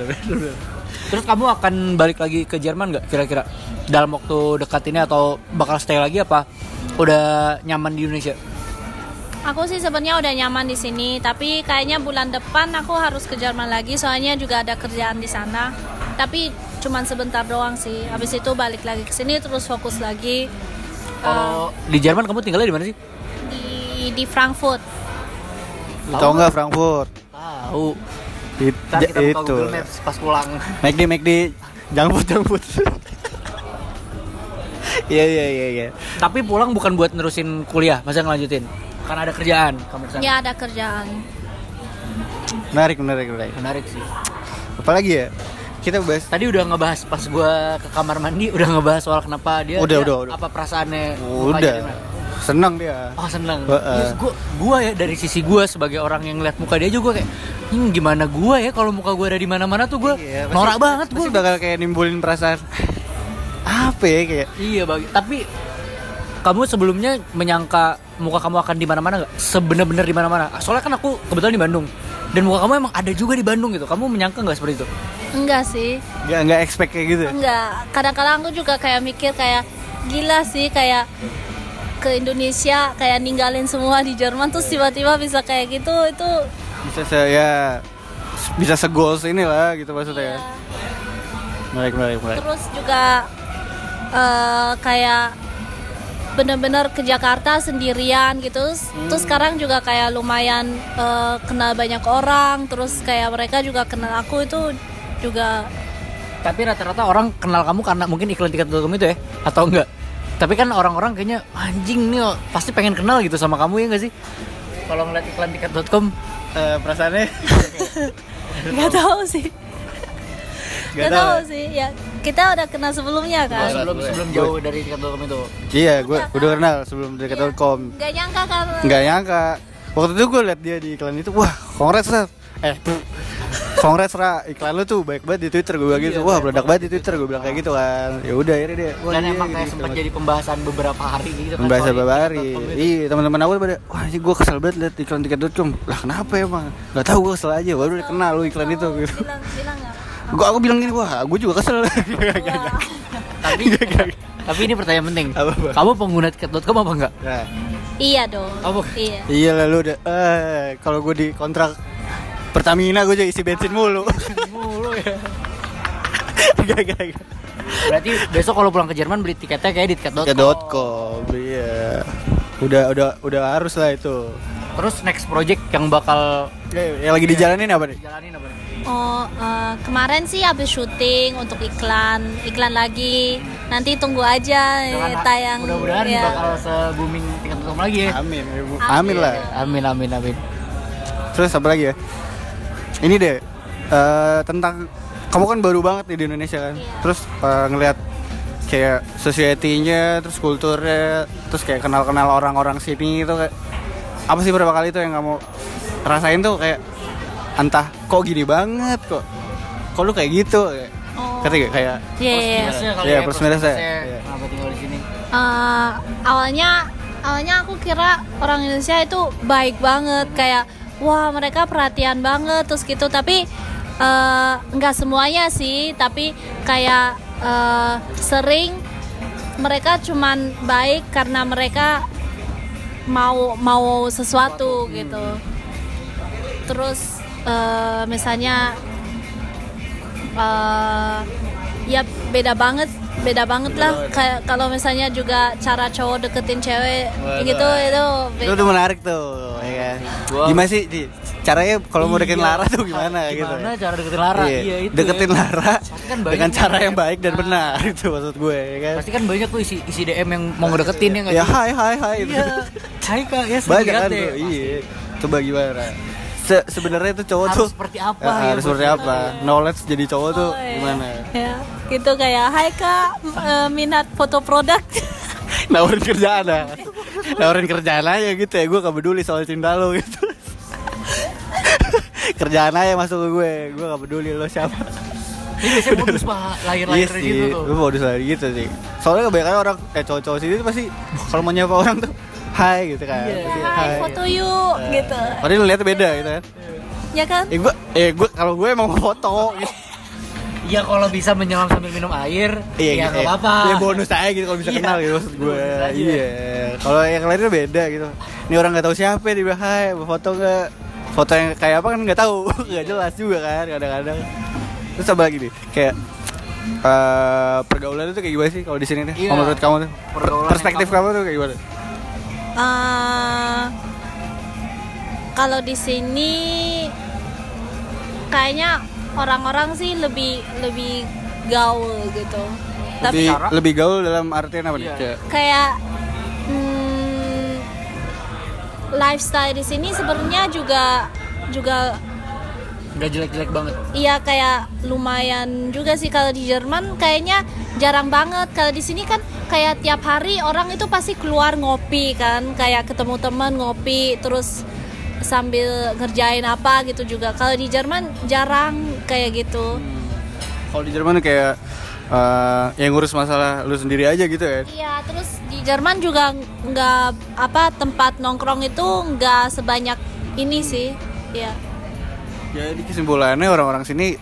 Terus kamu akan balik lagi ke Jerman nggak kira-kira dalam waktu dekat ini atau bakal stay lagi apa udah nyaman di Indonesia? Aku sih sebenarnya udah nyaman di sini, tapi kayaknya bulan depan aku harus ke Jerman lagi, soalnya juga ada kerjaan di sana. Tapi cuman sebentar doang sih. Habis itu balik lagi ke sini terus fokus lagi Kalau di Jerman kamu tinggalnya di mana sih? di di Frankfurt. tahu nggak Frankfurt Tahu. It- Ntar kita buka itu Google Maps pas pulang. McD McD jangan put jangan put iya iya iya iya Tapi pulang bukan buat nerusin kuliah, masa ngelanjutin? Karena ada kerjaan kamu ke sana. Ya ada kerjaan. menarik menarik menarik Menarik sih. apalagi ya kita bahas Tadi udah ngebahas pas gua ke kamar mandi udah ngebahas soal kenapa dia, Udah, dia udah, udah. apa perasaannya udah senang dia Oh seneng. Heeh. Yes, gua, gua ya dari sisi gua sebagai orang yang lihat muka dia juga kayak, hmm, gimana gua ya kalau muka gua ada di mana-mana tuh gua Iya, norak pasti- banget gua. pasti bakal kayak nimbulin perasaan apa ya kayak Iya bagi. Tapi kamu sebelumnya menyangka muka kamu akan di mana-mana nggak? Sebenar-benar di mana-mana. Soalnya kan aku kebetulan di Bandung. dan muka kamu emang ada juga di Bandung gitu kamu menyangka nggak seperti itu enggak sih nggak nggak expect kayak gitu enggak kadang-kadang aku juga kayak mikir kayak gila sih kayak ke Indonesia kayak ninggalin semua di Jerman terus tiba-tiba bisa kayak gitu itu bisa saya bisa segoals ini lah gitu maksudnya ya ya. menarik menarik menarik terus juga eh, kayak bener-bener ke Jakarta sendirian gitu. Terus sekarang juga kayak lumayan eh, kenal banyak orang. Terus kayak mereka juga kenal aku itu juga. Tapi rata-rata orang kenal kamu karena mungkin iklan tiket.com itu ya? Atau enggak? Tapi kan orang-orang kayaknya anjing nih pasti pengen kenal gitu sama kamu ya nggak sih? Kalau ngeliat iklan tiket.com Eh, perasaannya? Nggak tahu sih. Nggak tahu ya? sih ya kita udah kenal sebelumnya kan? Sebelum sebelum jauh dari tiket.com itu iya gue udah kenal sebelum dari telkom nggak nyangka kan? Nggak nyangka. Waktu itu gue liat dia di iklan itu wah kongres lah eh kongres ra. Iklan lu tuh baik banget di twitter gue bilang gitu. Wah meledak banget di twitter gue bilang kayak gitu kan. Ya udah akhirnya dia wah dan iya, emang gitu, kayak gitu, sempat gitu. jadi pembahasan beberapa hari gitu kan Pembahasan beberapa hari. Iya teman-teman aku pada wah ini gue kesel banget liat iklan tiket.com lah kenapa emang? Nggak tahu gue kesel aja. Baru udah kenal lu iklan itu gitu. bilang bilang gue aku bilang gini wah gue juga kesel. Tapi tapi ini pertanyaan penting. Apa, apa? kamu pengguna tiket.com apa enggak? Nah, iya dong. Apa? iya. Iya lah lu udah eh kalau gue di kontrak Pertamina gue jadi isi bensin mulu. Mulu ya. Gak gak gak. Berarti besok kalau pulang ke Jerman beli tiketnya kayak di tiket.com tiket.com iya. Udah udah udah harus lah itu. Terus next project yang bakal ya, yang lagi dijalanin apa nih? Dijalanin apa nih? Oh, eh, kemarin sih habis syuting untuk iklan, iklan lagi. Nanti tunggu aja Mudah-mudahan- tayang. mudah-mudahan ya. bakal se booming tiket.com lagi ya amin ibu. Amin. amin lah amin amin amin terus apa lagi ya ini deh eh, tentang kamu kan baru banget nih di Indonesia kan Iya. terus eh, ngelihat kayak society-nya terus kulturnya terus kayak kenal-kenal orang-orang sini itu kayak apa sih berapa kali itu yang kamu rasain tuh kayak entah kok gini banget kok kok lu kayak gitu Oh. ngerti gak? kayak Iya, iya, iya. Minusnya Iya, ya, plus minusnya. minusnya Iya. kenapa tinggal di sini Eh, awalnya awalnya aku kira orang Indonesia itu baik banget kayak wah mereka perhatian banget terus gitu tapi eh, nggak semuanya sih tapi kayak eh, sering mereka cuman baik karena mereka mau mau sesuatu gitu terus eh, misalnya eh, ya beda banget beda banget lah. kayak kalau misalnya juga cara cowok deketin cewek Waduh. gitu itu itu tuh menarik tuh ya kan? Gimana sih Ci? caranya kalau mau deketin Iya. Lara tuh gimana, gitu? Gimana cara deketin Lara? Iya, iya, itu deketin ya. Lara kan dengan cara yang baik dan benar itu maksud gue ya kan? Pasti kan banyak tuh isi isi DM yang mau ngedeketin ya nggak ya hai hai hai iya. Hai kak ya banyak kan deh. tuh iya. Coba gimana Se sebenarnya tuh cowok Harus tuh seperti apa ya, ya, harus seperti bos? apa? Knowledge jadi cowok tuh Oh, iya. gimana? Ya gitu kayak hai kak eh, minat foto produk. Nawarin kerjaan ah nawarin kerjaan aja gitu ya gue gak peduli soal cinta lo gitu. Kerjaan aja masuk ke gue gue gak peduli lo siapa. Ini biasanya modus pak lahir-lahir Iya dari sih, situ tuh. gue mau lagi gitu sih. Soalnya kebanyakan orang, eh cowok-cowok sini tuh pasti kalau mau nyapa orang tuh, hai gitu kan. Iya. Pasti, hai foto yuk gitu Padahal lihatnya beda gitu kan. ya kan Eh gue, eh gue kalau gue emang mau foto. Gitu. Iya kalau bisa menyelam sambil minum air, ya gitu, nggak apa-apa. Iya bonus aja gitu kalau bisa Iya. kenal gitu maksud gue. Iya. Kalau yang lainnya beda gitu. Ini orang nggak tahu siapa bilang hai, foto nggak? Foto yang kayak apa kan nggak tahu, nggak jelas juga kan kadang-kadang. Terus apa lagi nih? Kayak eh pergaulan itu kayak gimana sih kalau di sini nih? Iya. Menurut kamu tuh? Pergaulan Perspektif yang kamu tuh kayak gimana? Eh, kalau di sini kayaknya orang-orang sih lebih lebih gaul gitu tapi lebih, Cara? lebih gaul dalam artian apa nih? Iya. Kayak, kayak hmm, lifestyle di sini sebenarnya juga juga Nggak jelek-jelek banget. iya kayak lumayan juga sih kalau di Jerman kayaknya jarang banget kalau di sini kan kayak tiap hari orang itu pasti keluar ngopi kan kayak ketemu teman ngopi terus sambil ngerjain apa gitu juga kalau di Jerman jarang kayak gitu kalau di Jerman kayak eh yang ngurus masalah lu sendiri aja gitu ya. Iya, terus di Jerman juga nggak apa tempat nongkrong itu nggak sebanyak ini sih, ya. Jadi kesimpulannya orang-orang sini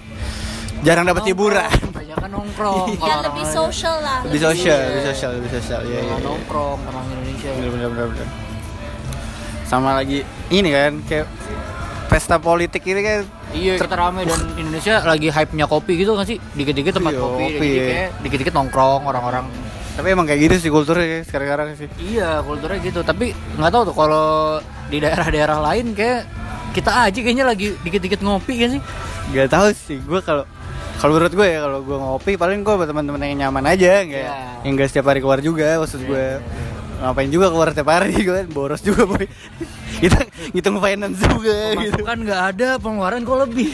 jarang dapat hiburan. Kebanyakan nongkrong. ya lebih social lah Lebih sosial, lebih sosial, lebih sosial. Iya, iya. Orang iya. nongkrong orang Indonesia. Bener, bener, bener, bener. Sama lagi ini kan kayak pesta politik ini kan Iya, kita rame dan Indonesia lagi hype-nya kopi gitu kan sih? Dikit-dikit tempat Iya, kopi, kopi, iya. kayak dikit-dikit nongkrong orang-orang. tapi emang kayak gitu sih kulturnya sekarang-sekarang sih. Iya, kulturnya gitu. Tapi nggak tahu tuh kalau di daerah-daerah lain kayak kita aja kayaknya lagi dikit-dikit ngopi kan sih? Gak tahu sih, gue kalau kalau menurut gue ya kalau gue ngopi paling gue buat teman-teman yang nyaman aja, nggak Iya. yang gak setiap hari keluar juga maksud gue. Ngapain juga keluar setiap hari gue boros juga boy. Kita ngitung finance juga gitu. Pemasukan nggak ada, pengeluaran kok lebih.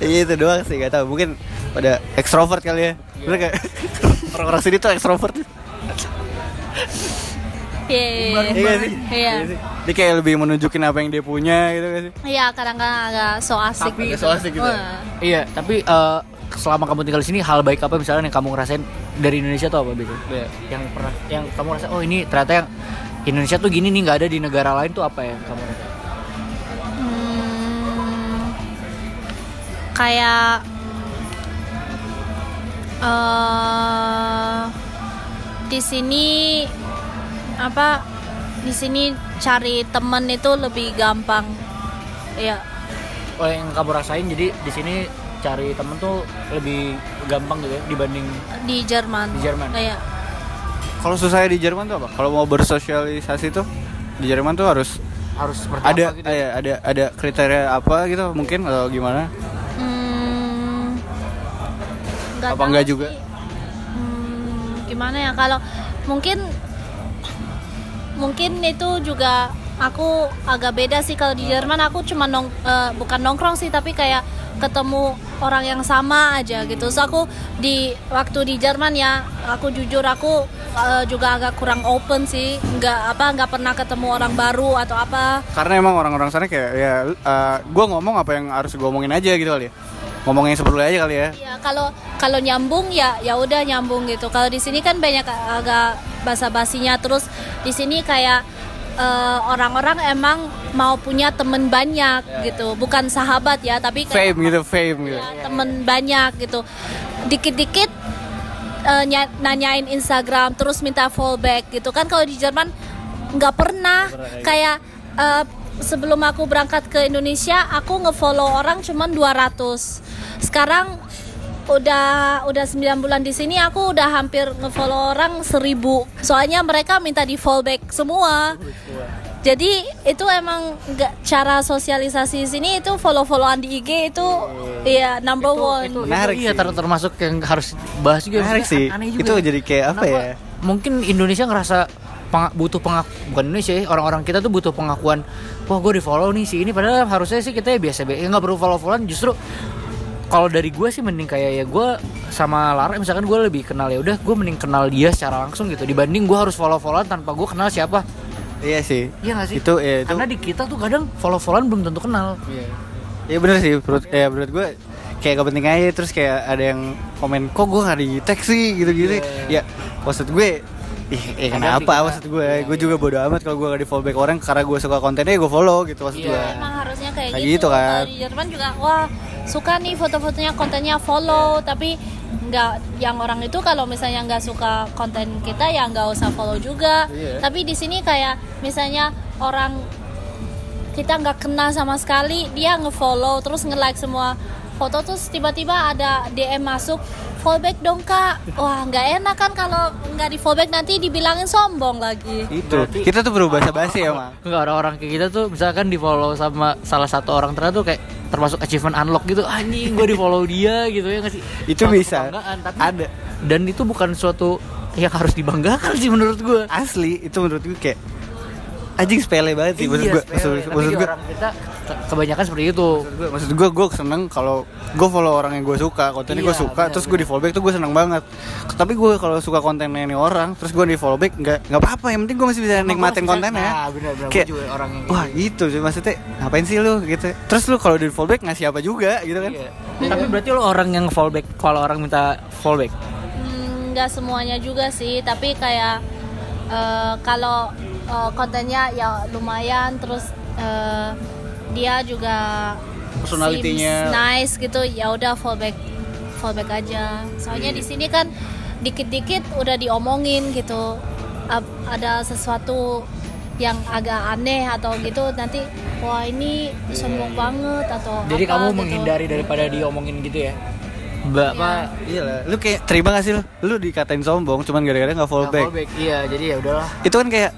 Iya itu doang sih gak tahu mungkin pada ekstrovert kali ya. Bener kayak orang-orang sini tuh ekstrovert. Iya, Iya sih? Iya. Iya sih. Dia kayak lebih menunjukin apa yang dia punya gitu gak sih? Iya, kadang-kadang agak so asik. Tapi- gitu. so asik gitu. Wah. iya, tapi eh, selama kamu tinggal di sini hal baik apa misalnya yang kamu ngerasain dari Indonesia tuh apa gitu? Yang pernah yang kamu rasa oh ini ternyata yang Indonesia tuh gini nih nggak ada di negara lain tuh apa ya kamu rasa? Hmm, kayak eh di sini apa di sini cari temen itu lebih gampang ya Oh yang kamu rasain jadi di sini cari temen tuh lebih gampang gitu ya dibanding di Jerman Di Jerman. Iya. Kalau susahnya di Jerman tuh apa? Kalau mau bersosialisasi tuh di Jerman tuh harus harus seperti ada apa gitu. ya, ada ada kriteria apa gitu mungkin atau gimana? Hmm, Apa tahu nggak juga? sih. Hmm, gimana ya kalau mungkin mungkin itu juga aku agak beda sih kalau di Jerman aku cuma nong eh, bukan nongkrong sih tapi kayak ketemu orang yang sama aja gitu. So aku di waktu di Jerman ya, aku jujur aku eh, juga agak kurang open sih. nggak apa nggak pernah ketemu orang baru atau apa. Karena emang orang-orang sana kayak ya eh, gua ngomong apa yang harus gua omongin aja gitu kali ya. Ngomongin seperlunya aja kali ya. Ya kalau kalau nyambung ya ya udah nyambung gitu. Kalau di sini kan banyak agak basa-basinya terus di sini kayak eh, orang-orang emang mau punya temen banyak gitu, bukan sahabat ya, tapi kayak Fame gitu, fame gitu. ya, temen banyak gitu. Dikit-dikit nya- nanyain Instagram terus minta fallback gitu kan kalau di Jerman nggak pernah kayak eh, sebelum aku berangkat ke Indonesia aku ngefollow orang cuman 200 sekarang udah udah 9 bulan di sini aku udah hampir ngefollow orang 1000 soalnya mereka minta di fallback semua. Jadi itu emang nggak cara sosialisasi di sini itu follow followan di IG itu ya number one. itu, Menarik itu iya ter- termasuk yang harus bahas juga Menarik sih. aneh juga Itu sih. jadi kayak apa Kenapa? ya? mungkin Indonesia ngerasa peng- butuh pengaku bukan Indonesia ya orang-orang kita tuh butuh pengakuan wah gue di follow nih si ini padahal harusnya sih kita ya biasa biasa nggak perlu follow followan justru kalau dari gue sih mending kayak ya gue sama Lara misalkan gue lebih kenal ya udah gue mending kenal dia secara langsung gitu dibanding gue harus follow followan tanpa gue kenal siapa Iya sih. iya gak sih Itu ya itu. karena di kita tuh kadang follow followan belum tentu kenal Iya bener sih, menurut ya menurut gue kayak gak penting aja terus kayak ada yang komen kok gue gak di tag sih gitu-gitu. Ya maksud gue Ih, eh, kenapa maksud gue? iya, gue iya. juga bodo amat kalau gue gak di fallback orang karena gue suka kontennya gue follow gitu maksud Iya. gue. emang harusnya kayak, Kayak gitu. gitu kan. Di Jerman juga wah suka nih foto-fotonya kontennya follow tapi nggak yang orang itu kalau misalnya nggak suka konten kita ya nggak usah follow juga. Iya. Tapi di sini kayak misalnya orang kita nggak kenal sama sekali dia ngefollow terus nge-like semua foto terus tiba-tiba ada DM masuk fallback dong kak wah nggak enak kan kalau nggak di fallback nanti dibilangin sombong lagi Itu. Berarti- Kita tuh berubah basi ya, Mak. Enggak orang-orang kayak kita tuh misalkan di follow sama salah satu orang ternyata tuh kayak termasuk achievement unlock gitu anjing gue di follow dia gitu ya nggak sih Itu Suatu bisa. tapi Ada. dan itu bukan suatu yang harus dibanggakan sih menurut gue Asli itu menurut gue kayak anjing sepele banget sih. Maksud Iya, gue. Maksud, Tapi maksud gue orang kita ke- kebanyakan seperti itu. Gue maksud gue gue seneng kalau gue follow orang yang gue suka kontennya gue Iya, suka benar, terus gue di follow back tuh gue seneng banget. Tapi gue kalau suka kontennya ini orang terus gue di follow back nggak nggak apa-apa yang penting gue masih bisa Emang nikmatin masih kontennya. Bisa- nah, benar-benar, kayak gua juga orang yang wah gitu. sih maksudnya ngapain sih lu gitu. Terus lu kalau di follow back ngasih apa juga gitu kan? Iya. tapi berarti lo orang yang fallback kalau orang minta fallback Hmm, nggak semuanya juga sih tapi kayak eh, kalau eh, kontennya ya lumayan terus eh, dia juga Personality-nya. seems nice gitu ya udah fallback fallback aja soalnya di sini kan dikit-dikit udah diomongin gitu ada sesuatu yang agak aneh atau gitu nanti wah ini sombong banget atau Jadi apa kamu gitu. menghindari daripada diomongin gitu ya? Mbak, Iya. Iya lah, lu kayak terima gak sih lu? Lu dikatain sombong cuman gara-gara gak Nggak fallback. fallback. Iya, jadi ya udahlah. Itu kan kayak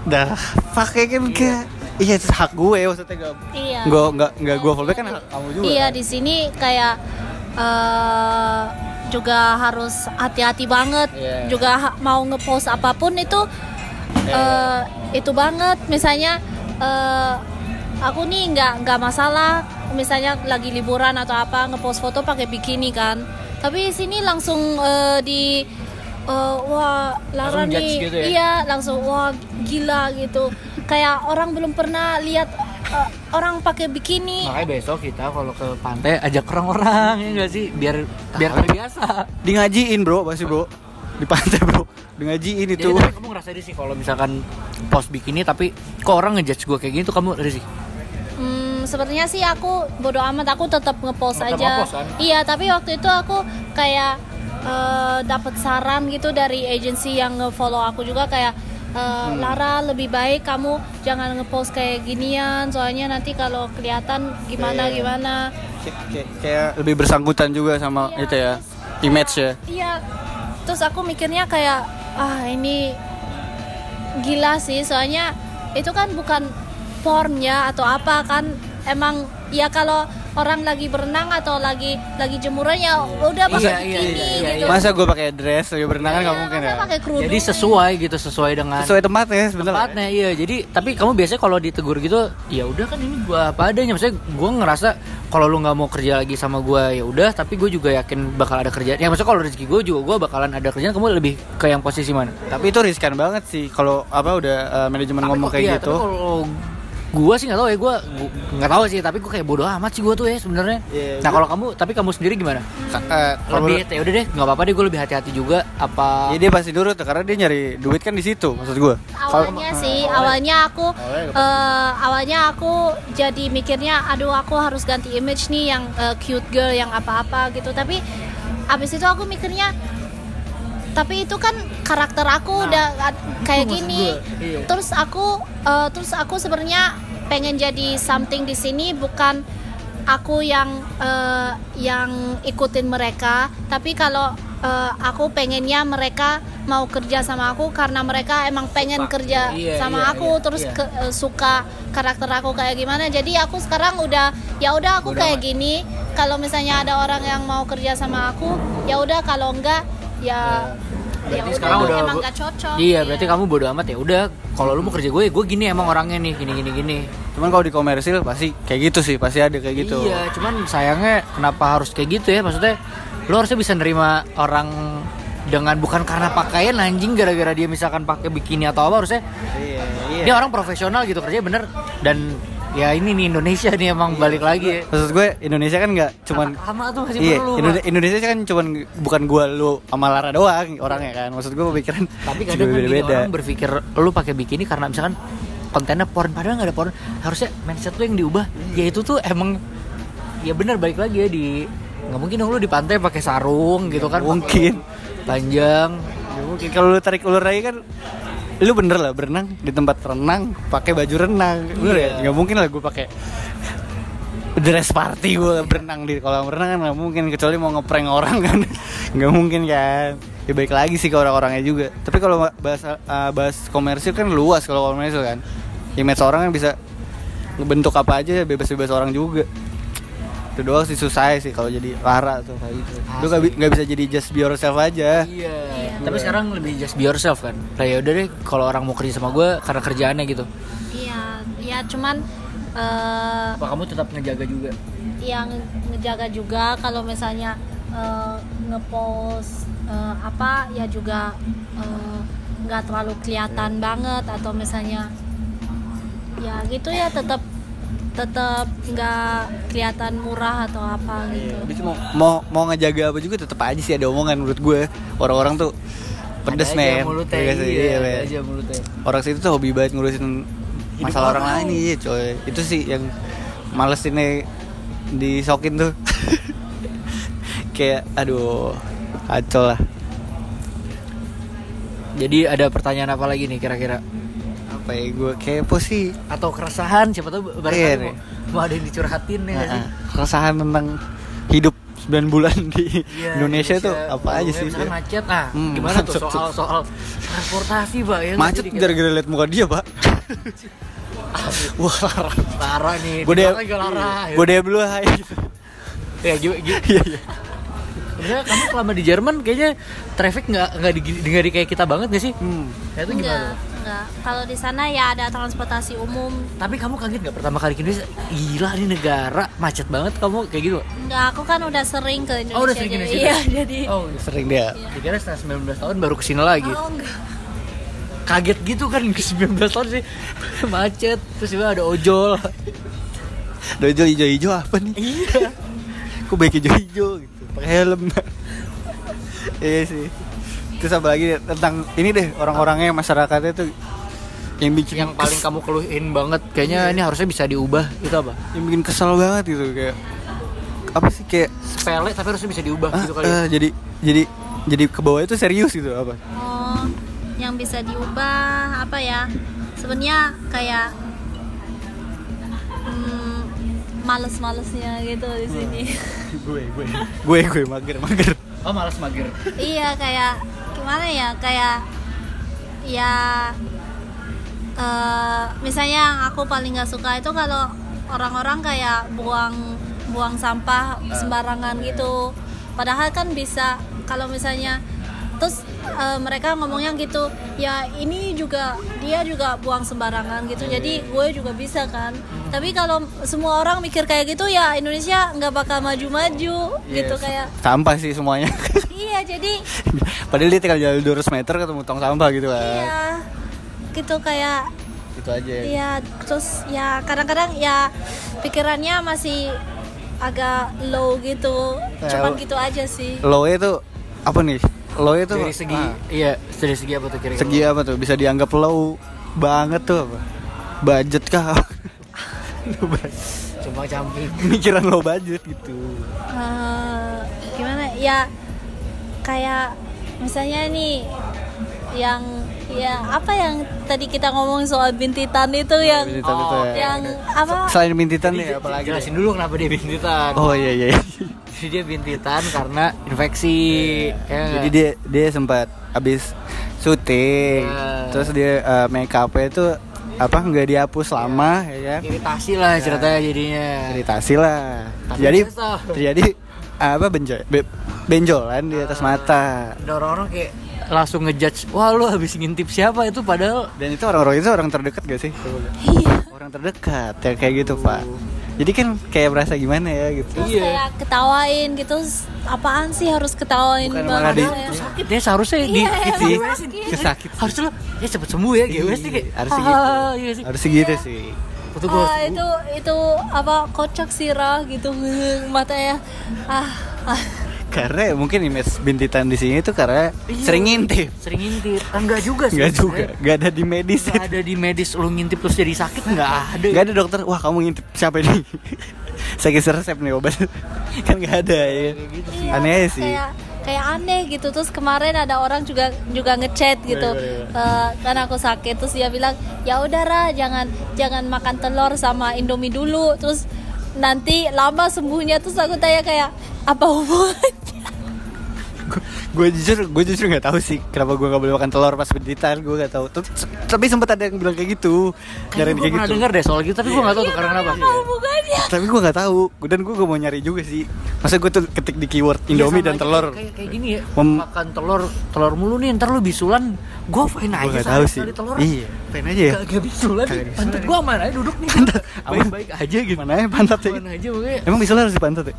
dah pakai kan kayak iya itu hak gue maksudnya gak iya gue nggak nggak gue fallback kan hak kamu juga. Iya kan? di sini kayak eh, juga harus hati-hati banget. Iya. Juga mau ngepost apa pun itu eh, itu banget. Misalnya eh, aku nih nggak nggak masalah. Misalnya lagi liburan atau apa ngepost foto pakai bikini kan. Tapi di sini langsung eh, di eh, wah Lara Langsung nih gitu ya? iya langsung wah gila gitu. Kayak orang belum pernah lihat eh, orang pakai bikini. Makanya besok kita kalau ke pantai ajak orang-orang ya enggak sih biar biar terbiasa. Di ngajiin bro, pasti bro di pantai bro, di ngajiin itu. Jadi tapi kamu ngerasa sih kalau misalkan post bikini tapi kok orang ngejudge gue kayak gini tuh kamu sih? Sepertinya sih aku bodo amat aku tetap ngepost Tetap aja. ngepost, kan? Iya, tapi waktu itu aku kayak eh, dapat saran gitu dari agensi yang ngefollow aku juga kayak eh, Hmm. Lara lebih baik kamu jangan ngepost kayak ginian soalnya nanti kalau kelihatan gimana Iya. gimana. Kayak, kayak, lebih bersangkutan juga sama Iya, itu ya, terus- image ya. Iya. Terus aku mikirnya kayak ah ini gila sih soalnya itu kan bukan pornnya atau apa kan emang ya kalau orang lagi berenang atau lagi lagi jemuran ya udah pakai Iya, iya, bikini iya, iya, gitu. Masa gue pakai dress lagi berenang kan Iya, nggak mungkin ya. Jadi sesuai gitu sesuai dengan Sesuai tempatnya sebenarnya. tempatnya iya jadi tapi kamu biasanya kalau ditegur gitu ya udah kan ini gua apa adanya maksudnya gua ngerasa kalau lu nggak mau kerja lagi sama gua ya udah tapi gue juga yakin bakal ada kerjaan ya maksudnya kalau rezeki gue juga gua bakalan ada kerjaan kamu lebih ke yang posisi mana Tapi itu riskan banget sih kalau apa udah uh, manajemen Tapi ngomong kok- kayak iya, gitu. tapi kalau gua sih nggak tahu ya gua gua nggak tahu sih tapi gua kayak bodoh amat sih gua tuh ya sebenarnya. Iya, nah kalau kamu tapi kamu sendiri gimana? Eh, kalau lebih ya udah deh nggak apa-apa deh gue lebih hati-hati juga apa Ya dia pasti nurut tuh, karena dia nyari duit kan di situ maksud gue. awalnya sih awalnya aku eh, awalnya aku jadi mikirnya aduh aku harus ganti image nih yang eh, cute girl yang apa-apa gitu. Tapi abis itu aku mikirnya tapi itu kan karakter aku udah ad- kayak gini gue, iya. terus aku eh, terus aku sebenarnya pengen jadi something di sini bukan aku yang eh, yang ikutin mereka tapi kalau eh, aku pengennya mereka mau kerja sama aku karena mereka emang pengen Suka. kerja Iya, sama iya, aku iya, terus iya. ke- eh, suka karakter aku kayak gimana jadi aku sekarang udah ya udah aku kayak gini kalau misalnya ada orang yang mau kerja sama aku ya udah kalau enggak ya. Ya Berarti sekarang udah emang bu- gak cocok. Iya berarti kamu bodoh amat ya. Udah kalau lu mau kerja gue gue gini emang orangnya nih gini gini gini. Cuman kalau di komersil pasti kayak gitu sih, pasti ada kayak gitu. Iya, cuman sayangnya kenapa harus kayak gitu ya? Maksudnya lu harusnya bisa nerima orang dengan bukan karena pakaian anjing gara-gara dia misalkan pakai bikini atau apa harusnya Iya, iya. dia orang profesional gitu kerja bener. Dan ya ini nih Indonesia nih emang balik lagi ya. Maksud gue Indonesia kan nggak cuman Sama tuh masih Iya, perlu. Indo-. Indonesia kan cuman bukan gua lu sama Lara doang orangnya kan. Maksud gue pemikiran Tapi kadang kan gini, beda-beda. orang berpikir lu pakai bikini karena misalkan kontennya porn padahal nggak ada porn harusnya mindset lu yang diubah ya itu tuh emang ya bener balik lagi ya di nggak mungkin dong lu di pantai pakai sarung gitu kan mungkin. panjang Ya mungkin kalau lu tarik ulur lagi kan lu bener lah berenang di tempat renang pakai baju renang. Bener Iya. ya nggak mungkin lah gue pakai dress party gue berenang di kolam renang kan nggak mungkin kecuali mau ngeprank orang kan. Nggak mungkin kan. Ya baik lagi sih ke orang-orangnya juga. Tapi kalau bahas uh, bahas komersil kan luas kalau komersil kan. Image orang kan bisa ngebentuk apa aja bebas-bebas orang juga itu doang sih susah sih kalau jadi Lara tuh kayak gitu lu nggak bi- nggak bisa jadi just be yourself aja Iya. Tapi sekarang lebih just be yourself kan. Lah ya udah deh kalau orang mau kerja sama gue karena kerjaannya gitu. iya ya cuman eh, Apa kamu tetap ngejaga juga? yang ngejaga juga kalau misalnya eh, ngepost eh, apa ya juga nggak terlalu kelihatan banget atau misalnya ya gitu ya tetap tetap nggak kelihatan murah atau apa gitu. Habis itu mau, mau mau ngejaga apa juga tetap aja sih ada omongan menurut gue. Orang-orang tuh pedes men. mulutnya, Iya iya, iya, aja mulutnya. orang situ tuh hobi banget ngurusin masalah orang orang lain iya coy. Itu sih yang males ini disokin tuh. Kayak aduh kacau lah. Jadi ada pertanyaan apa lagi nih kira-kira? Apa ya gue kepo sih Atau keresahan siapa tahu Iya barangkali nih. mau, mau ada yang dicurhatin ya? Nah, keresahan tentang hidup 9 bulan di Iya, Indonesia, tuh apa Oh, aja ya, sih misalkan macet nah Hmm, gimana tuh macet tuh. soal soal transportasi pak ya macet gara-gara liat muka dia pak wah Lara nih gue di deh belakang juga Lara ya. gue deh dulu hai ya gitu, gitu. iya iya Sebenarnya kamu selama di Jerman kayaknya traffic nggak nggak di, nggak di kayak kita banget gak sih? hmm. Ya itu gimana? enggak kalau di sana ya ada transportasi umum. Tapi kamu kaget nggak pertama kali ke Indonesia? Gila nih negara. Macet banget kamu kayak gitu? enggak aku kan udah sering ke Indonesia Oh udah sering ke jadi- Indonesia? iya jadi Oh sering dia. Dikira setelah 19 tahun baru ke sini lagi. Oh enggak. Kaget gitu kan 19 tahun sih. Macet. Terus juga ada ojol. Dojo hijau-hijau apa nih? Iya. Kok baik hijau-hijau gitu? Pakai helm. Iya sih terus apa lagi deh, tentang ini deh orang-orangnya masyarakatnya tuh yang bikin Yang paling kamu keluhin banget Kayaknya ini harusnya bisa diubah Itu apa? yang bikin kesel banget gitu kayak apa sih kayak Sepele tapi harusnya bisa diubah ah, gitu kali eh, jadi jadi jadi ke bawah itu serius gitu apa? Oh yang bisa diubah apa ya? Sebenarnya kayak hmm, males-malesnya gitu di sini. Gue gue gue gue mager mager. Oh malas mager. Iya kayak gimana ya kayak ya eh, misalnya yang aku paling nggak suka itu kalau orang-orang kayak buang buang sampah sembarangan gitu. Padahal kan bisa kalau misalnya terus eh, mereka ngomongnya gitu ya ini juga dia juga buang sembarangan gitu. Jadi gue juga bisa kan. Tapi kalau semua orang mikir kayak gitu ya Indonesia nggak bakal maju-maju gitu Yes. kayak sampah sih semuanya. Iya jadi padahal dia tinggal jalan 200 meter ketemu tong sampah gitu kan. Iya, gitu kayak gitu aja. Ya terus ya kadang-kadang ya pikirannya masih agak low gitu, Ya, cuman lo- gitu aja sih. low itu apa nih low itu Dari segi ah, Iya dari segi apa tuh kira-kira? segi apa tuh? Bisa dianggap low banget tuh apa? Budget kah. Cuma camping. Pemikiran low budget gitu. Eh, gimana? Ya kayak misalnya nih yang ya apa yang tadi kita ngomong soal bintitan itu yang Bintitan itu ya. yang apa? Selain bintitan nih apalagi Jelasin dulu kenapa dia bintitan oh iya iya iya. Jadi dia bintitan karena infeksi ya nggak? jadi dia dia sempat habis syuting Ya. terus dia uh, make upnya itu apa nggak dihapus lama ya kan? Iritasi lah ceritanya jadinya. Iritasi lah. Tapi jadi terjadi apa benjol be- benjolan di atas mata. Ada orang-orang kayak langsung ngejudge Wah lu habis ngintip siapa itu padahal? Dan itu orang-orang itu orang terdekat gak sih? Iya. Orang terdekat ya kayak gitu pak. Jadi kan kayak berasa gimana ya gitu. Terus Iya. kayak ketawain gitu apaan sih harus ketawain Bukan banget malah di- ya? sakit ya seharusnya di Iya, di emang GWS-in. sakit. kesakit harusnya lo ya cepet sembuh ya nih kayak harusnya ah, gitu. iya sih. Harusnya gitu sih. Gua Ah, harus itu itu apa kocak sirah gitu matanya ah, ah. Karena mungkin image bintitan di sini tuh karena Iya. sering ngintip sering ngintip Ah, enggak juga sih Enggak juga, enggak ada di medis. Nggak ada di medis lu ngintip terus jadi sakit nggak ada. Enggak ada dokter, wah kamu ngintip siapa ini? Saya kasih resep nih obat. Kan nggak ada ya. Iya, Aneh aja sih. kayak kayak aneh gitu. Terus kemarin ada orang juga juga ngechat gitu. Iya, iya, Eh, kan aku sakit terus dia bilang ya udah Ra, jangan jangan makan telur sama indomie dulu. Terus nanti lama sembuhnya terus aku tanya kayak apa hubungannya Gue jujur, gue jujur nggak tahu sih Kenapa gue nggak boleh makan telur pas bintitan Gue nggak tahu. Tapi- sempat ada yang bilang kayak gitu gue kayak pernah gitu. denger deh soal gitu tapi gue nggak tahu tuh karena kenapa. Apa hubungannya? Tapi gue nggak tahu Dan gue gak mau nyari juga sih. Masa gue tuh ketik di keyword Indomie Iya, dan sama aja telur. kayak, kayak gini ya makan telur telur mulu nih ntar lu bisulan. Gue fine aja nggak tahu sama sih. telur. Iya, pengen aja ya. Gak, gak bisulan bisulan pantat ya. gue aman aja duduk nih. Baik baik aja gitu. Mana ya pantat ya aja makanya Emang bisul harus di pantat ya?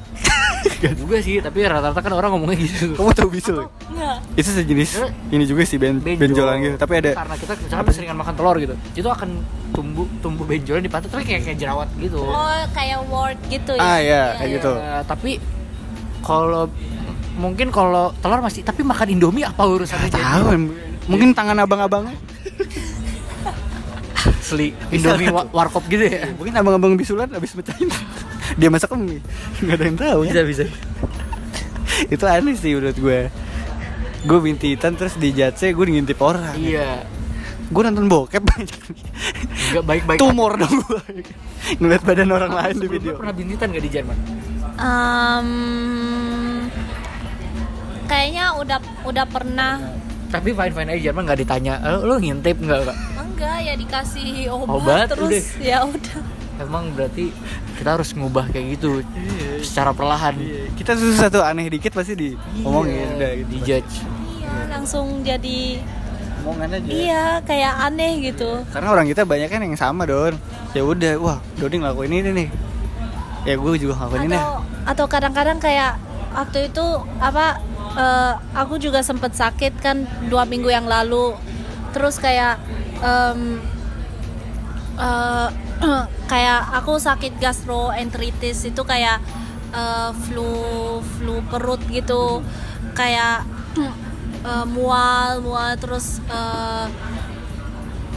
Gak juga sih tapi rata-rata kan orang ngomongnya gitu. Kamu tahu bisul? nggak Itu sejenis ini juga sih ben, Benjol. benjolan gitu. Tapi ada karena kita misalkan keseringan makan telur gitu. Itu akan tumbuh tumbuh benjolan di pantat tapi kayak kayak jerawat gitu. Oh kayak word gitu ya? Ah, iya, kayak iya. gitu. Eh, tapi kalau mungkin kalau telur masih tapi makan indomie apa urusannya jadi? Tahu mungkin tangan abang-abangnya. Asli Indomie wa- warkop gitu ya? Mungkin abang-abang bisulan habis mecahin dia masak mie. Enggak ada yang tahu ya. bisa bisa Itu aneh sih menurut gue. Gue bintitan terus di jatse gue ngintip orang. iya Gue nonton bokep banyak. nggak baik baik Tumor dong gue. Ngeliat badan orang lain di video. pernah bintitan nggak di Jerman Em, kayaknya udah udah pernah tapi fine fine aja Jerman nggak ditanya "Eh, lu ngintip nggak kak enggak ya dikasih obat, Obat, terus udah. ya udah emang berarti kita harus ngubah kayak gitu secara perlahan Iya, Kita sesuatu aneh dikit pasti di ngomongin Iya, udah gitu. di judge iya langsung jadi Omongan aja. iya kayak aneh gitu Karena orang kita banyak kan yang sama don. Ya udah, wah Doni ngelakuin ini nih. Ya gue juga ngelakuin ini. atau atau kadang-kadang kayak waktu itu apa eh, aku juga sempet sakit kan dua minggu yang lalu terus kayak em, eh, kayak aku sakit gastroenteritis itu kayak eh, flu flu perut gitu. Kayak eh, mual mual terus eh,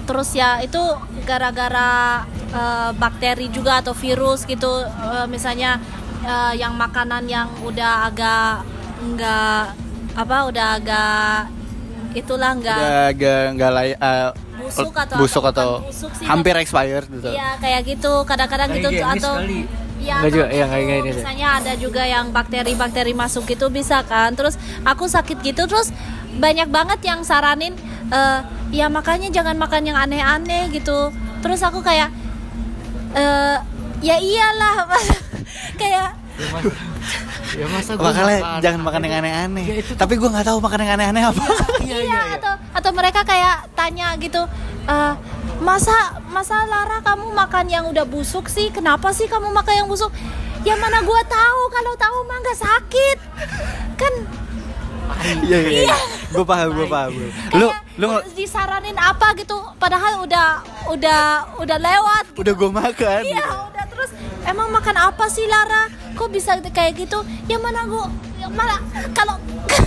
terus ya itu gara-gara eh, bakteri juga atau virus gitu. Eh, misalnya eh, yang makanan yang udah agak nggak apa udah agak itulah nggak agak nggak layak. eh, Busuk atau- busuk atau atau busuk sih, hampir tapi- expired gitu. Iya kayak gitu kadang-kadang gitu atau. Iya, Nggak atau juga, iya, gitu. kayak gini deh. misalnya ada juga yang bakteri-bakteri masuk gitu bisa kan terus aku sakit gitu terus banyak banget yang saranin eh, ya makanya jangan makan yang aneh-aneh gitu terus aku kayak eh, ya iyalah kayak ya masa, ya masa gua Makanya makan jangan makan yang aneh-aneh. Ya, Tapi gue nggak tahu makan yang aneh-aneh apa. iya, iya, atau atau mereka kayak tanya gitu eh, masa masa Lara kamu makan yang udah busuk sih kenapa sih kamu makan yang busuk ya mana gua tahu kalau tahu mah nggak sakit kan Iya iya. iya. Gue paham, gue paham. Lu lu disaranin apa gitu padahal udah udah udah lewat gitu. udah gue makan. iya udah terus emang makan apa sih Lara kok bisa kayak gitu ya mana gua ya mana kalau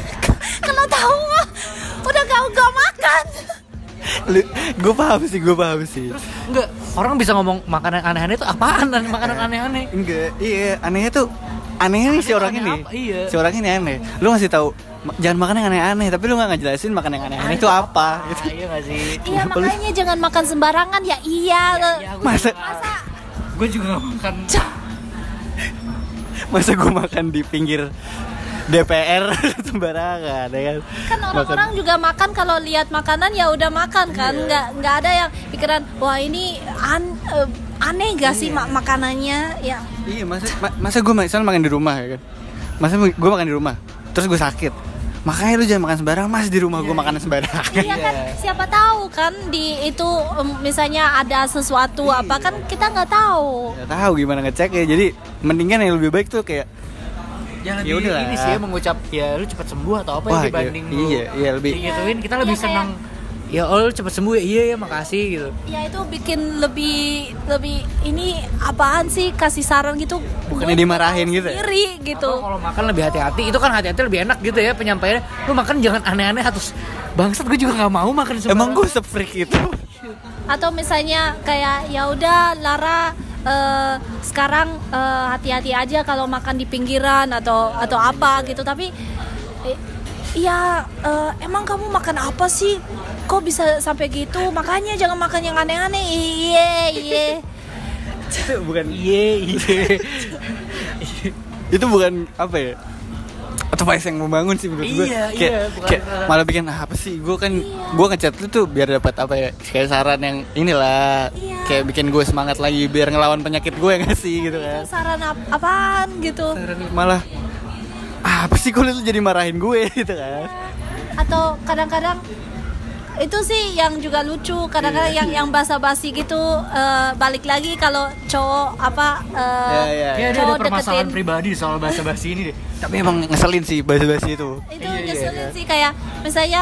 kalau tahu udah gak gak makan gue paham sih, gue paham sih. terus enggak orang bisa ngomong makanan aneh-aneh itu apaan dan makanan aneh-aneh Enggak, iya anehnya tuh anehnya nih si Aneh orang aneh ini. apa? Iya. Si orang ini aneh. Lu ngasih tahu "Ma- jangan makan yang aneh-aneh, tapi lu nggak ngejelasin makan yang aneh-aneh itu apa gitu. Iya gak sih iya makanya jangan makan sembarangan ya iya Masa gue juga gak makan masa gue makan di pinggir DPR sembarangan ya kan. kan orang-orang juga makan kalau lihat makanan ya udah makan kan Iya. nggak nggak ada yang pikiran wah ini an- eh, aneh gak sih Iya. ma- makanannya ya Iya, masa ma- masa gue misalnya makan di rumah ya kan. Masa gue makan di rumah, terus gue sakit. Makanya lu jangan makan sembarangan, mas di rumah gue makan sembarangan. Iya kan siapa tahu kan di itu misalnya ada sesuatu Iya. apa kan kita nggak tahu. Gak tahu gimana ngecek ya. Jadi mendingan yang lebih baik tuh kayak ya Ya lebih udahlah. ini sih ya mengucap ya lu cepat sembuh atau apa Wah, ya dibanding iya, lu iya, iya, lebih- digituin kita lebih Iya, kayak- senang ya oh cepat sembuh ya iya ya makasih gitu Ya itu bikin lebih lebih ini apaan sih kasih saran gitu. Bukannya dimarahin gitu ya? Sendiri gitu. Atau kalau makan lebih hati-hati itu kan hati-hati lebih enak gitu ya penyampaiannya lu makan jangan aneh-aneh terus bangsat gue juga nggak mau makan sembarangan emang gue se-freak itu. atau misalnya kayak ya udah Lara eh, sekarang eh, hati-hati aja kalau makan di pinggiran atau atau apa gitu tapi eh, ya eh, emang kamu makan apa sih? Kok bisa sampai gitu? Makanya jangan makan yang aneh-aneh. Iya iya itu bukan iya iya itu bukan apa ya? Advice yang membangun sih menurut gue Iya, kayak, iya, bukan kayak saran. malah bikin "Ah, apa sih? Gue kan gue ngechat lu tuh biar dapat apa ya kayak saran yang inilah Iya. kayak bikin gue semangat lagi biar ngelawan penyakit gue yang ngasih gitu kan. saran ap- apaan gitu? Saran malah "Ah, apa sih kok lu tuh jadi marahin gue gitu kan atau kadang-kadang itu sih yang juga lucu kadang-kadang Iya. yang yang basa-basi gitu eh, balik lagi kalau cowok apa ya ya, ya dia Cowok ada permasalahan deketin. pribadi soal bahasa basi ini deh tapi emang ngeselin sih basa-basi itu itu Iya, iya, ngeselin iya. sih kayak misalnya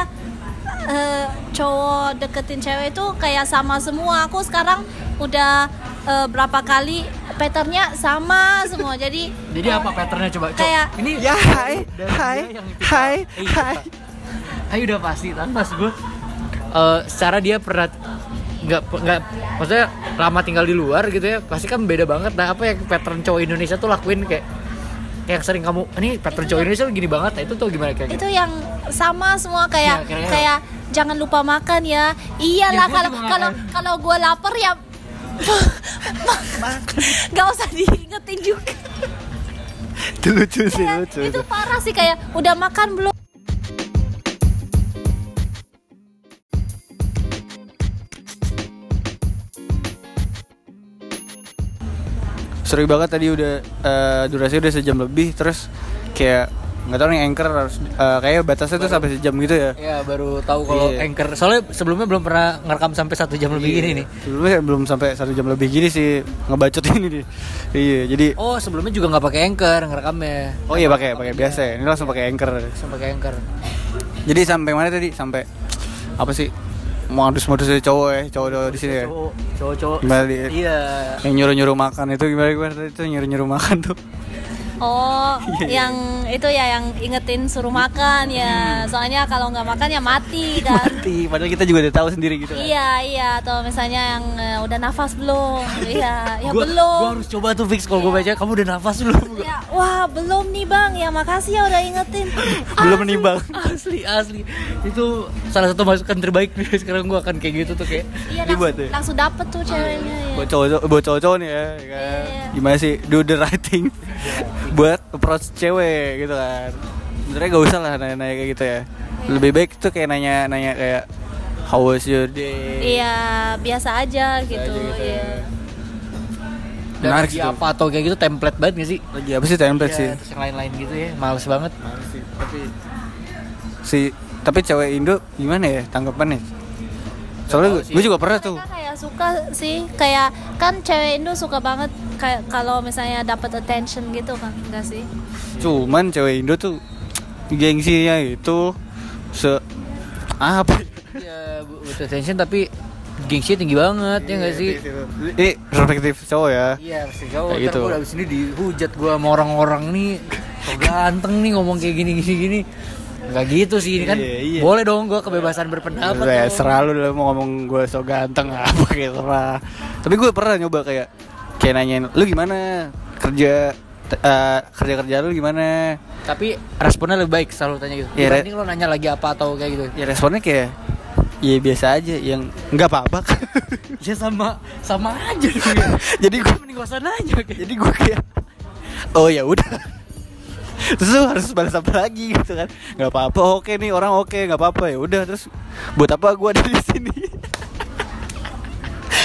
eh, cowok deketin cewek itu kayak sama semua aku sekarang udah eh, berapa kali patternnya sama semua. Jadi jadi apa patternnya coba? Cok? Kayak- ini ya hai hai yang hai Eh, iya, hai. Ayo udah pasti kan mas gue Eh, secara dia pernah nggak nggak maksudnya lama tinggal di luar gitu ya pasti kan beda banget. Nah apa yang pattern cowok Indonesia tuh lakuin kayak kayak sering kamu ini pattern cowok Indonesia gini banget nah itu tuh gimana kayak gitu? Itu yang sama semua kayak Iya, kira-kira. kayak jangan lupa makan ya. Iyalah Ya, gua kalau kalau kalau gue lapar ya nggak usah diingetin juga. Itu lucu sih Ya, lucu itu parah sih kayak udah makan belum? Seru banget tadi udah eh, durasi udah sejam lebih terus kayak nggak tahu nih anchor harus eh, kayak batasnya tuh sampai sejam gitu ya ya baru tahu kalau Iya. anchor soalnya sebelumnya belum pernah ngerekam sampai satu jam lebih gini nih Sebelumnya belum sampai satu jam lebih gini sih ngebacot ini nih. Iya, jadi oh sebelumnya juga nggak pakai anchor ngerekamnya oh iya pakai pakai biasa ya. Ini langsung pakai anchor. langsung pakai anchor Jadi sampai mana tadi? Sampai apa sih? Modus-modus cowok ya, cowok-cowok di sini ya. cowok cowok cowok Gimana iya yang nyuruh-nyuruh makan itu gimana gimana itu nyuruh-nyuruh makan tuh. Oh Iya, yang itu ya yang ingetin suruh makan ya. Soalnya kalau nggak makan ya mati kan. Mati, padahal kita juga udah tahu sendiri gitu kan. Iya iya. Atau misalnya yang eh, udah nafas belum? Iya ya gua, belum. gua harus coba tuh fix kalau gue baca kamu udah nafas belum? Ya, Wah belum nih bang. Ya makasih ya udah ingetin. Belum menimbang. asli asli itu salah satu masukan terbaik nih sekarang gue akan kayak gitu tuh kayak Iya Dibuat langsung, ya? langsung dapet tuh ceweknya ya. Buat cowok buat cowok-cowok nih ya, ya kan. Iya. Gimana sih? Do the right thing buat approach cewek gitu kan. Sebenarnya gak usah lah nanya-nanya kayak gitu ya. Lebih baik tuh kayak nanya-nanya kayak how was your day? Iya biasa aja gitu, aja gitu. Iya. dan Menarik lagi sih apa atau kayak gitu template banget gak sih Lagi apa sih template Iya, sih? terus yang lain-lain gitu ya males banget Tapi si tapi cewek Indo gimana ya tanggapannya? Soalnya gue juga pernah tuh. Kayak suka sih kayak kan cewek Indo suka banget kayak kalau misalnya dapat attention gitu kan enggak sih? Cuman cewek Indo tuh gengsinya itu se apa? ya butuh attention tapi gengsinya tinggi banget ya gak sih Ini perspektif cowok ya. Iya, pasti jauh. Kayak gitu. gua abis ini dihujat gua sama orang-orang nih. So ganteng nih ngomong kayak gini gini gini. Gak gitu sih ini kan. Iya, iya. Boleh dong gua kebebasan berpendapat. Ya, selalu lu mau ngomong gue so ganteng apa kayak serah. Tapi gue pernah nyoba kayak kayak nanyain lu gimana kerja eh, kerja kerja lu gimana? Tapi responnya lebih baik selalu tanya gitu. Iya, Dibanding lo nanya lagi apa atau kayak gitu. Ya responnya kayak ya biasa aja yang nggak apa-apa. Ya sama sama aja. ya. jadi gue Mending gak usah nanya kayak. jadi gue kayak oh ya udah terus lu harus balas apa lagi gitu kan? Nggak apa-apa oke nih orang oke nggak apa-apa. Ya udah terus buat apa gue ada di sini?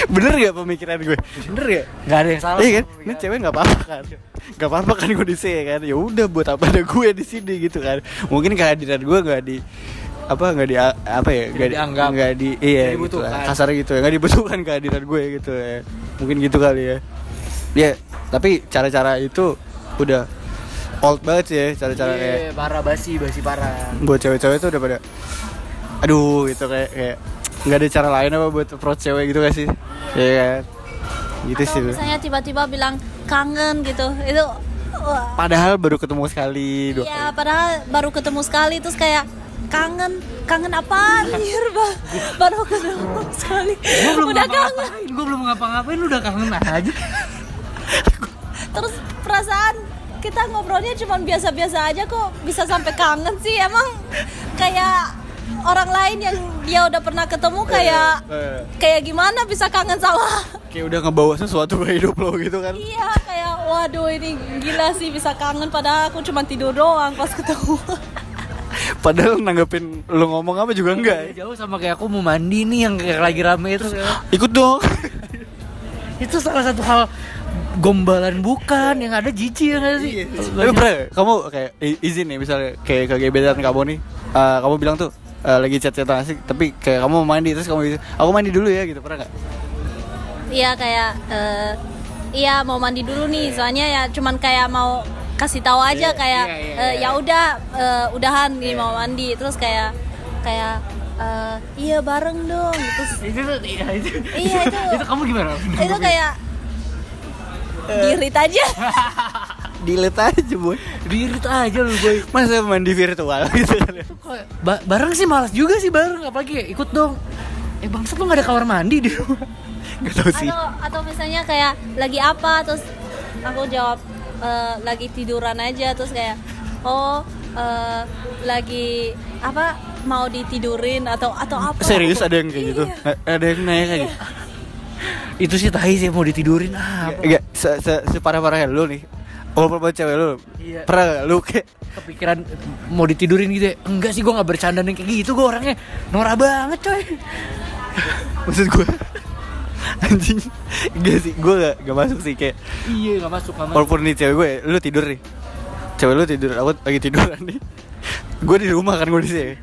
Bener gak pemikiran gue bener gak Gak ada yang salah. iya kan? ini cewek nggak apa-apa kan? Nggak apa-apa kan kondisi ya kan? Ya udah buat apa ada gue di sini gitu kan? Mungkin kehadiran gue nggak di apa nggak di apa ya nggak di- dianggap. nggak di iya Nggak gitu lah. kasar gitu ya nggak dibutuhkan kehadiran gue gitu ya. Mungkin gitu kali ya. Ya tapi cara-cara itu udah old banget sih ya cara-cara kayak Iya, parah basi, basi parah. buat cewek-cewek itu udah pada aduh gitu kayak kayak nggak ada cara lain apa buat approach cewek gitu gak sih? Ya kan? Gitu Atau sih misalnya tiba-tiba bilang kangen gitu itu wah, padahal baru ketemu sekali dua Iya, padahal baru ketemu sekali terus kayak kangen kangen apa anjir Ba- baru ketemu sekali. Gua belum udah kangen. gua belum ngapa-ngapain lu udah kangen aja. terus perasaan kita ngobrolnya cuma biasa-biasa aja kok. Bisa sampai kangen sih emang. Kayak orang lain yang dia udah pernah ketemu kayak Eh, kayak gimana bisa kangen sama? Kayak udah ngebawa sesuatu ke hidup lo gitu kan? Iya kayak waduh ini gila sih bisa kangen. Padahal aku cuma tidur doang pas ketemu. Padahal nanggepin lo ngomong apa juga enggak Jauh sama kayak aku mau mandi nih yang kayak lagi rame itu. ikut dong. Itu salah satu hal gombalan bukan yang ada jijik ya nggak sih. Tapi pernah nggak? kamu kayak izin nih misalnya kayak kegebetan kamu nih eh, kamu bilang tuh eh, lagi chat-chatan asik tapi kayak kamu mau mandi terus kamu aku mandi dulu ya gitu pernah nggak? Iya kayak eh, iya mau mandi dulu nih. Soalnya ya cuman kayak mau kasih tahu aja kayak iya, iya, eh, iya. ya udah eh, udahan nih mau mandi. Terus kayak kayak eh, iya bareng dong. Terus itu iya itu. Iya, itu- itu kamu gimana? Itu kayak dirit aja. Delete aja boy. Dirit aja lu boy. Masa mandi virtual gitu. Kan ya? Kok ba- bareng sih malas juga sih bareng. Apalagi ikut dong. Eh bangsat lu gak ada kamar mandi di rumah? Gak tau sih. Atau atau misalnya kayak lagi apa terus aku jawab "Eh, lagi tiduran aja terus kayak oh eh, lagi apa mau ditidurin atau atau apa? Serius ada yang kayak gitu? Iya. Ada yang nanya kayak gitu? Itu sih tahi sih mau ditidurin. Ah apa? Enggak, se, se, separah-parahnya lu nih. Walaupun buat cewek lu. Iya. Pernah gak lu kayak kepikiran mau ditidurin gitu ya? Enggak sih gue nggak bercanda yang kayak gitu gue orangnya. Norak banget coy. Maksud gue Anjing. Enggak sih, gue gak, gak masuk sih kayak iya nggak masuk masuk. Walaupun nih cewek gue, lu tidur nih. Cewek lu tidur, aku lagi tiduran nih. Gue di rumah kan gue di sini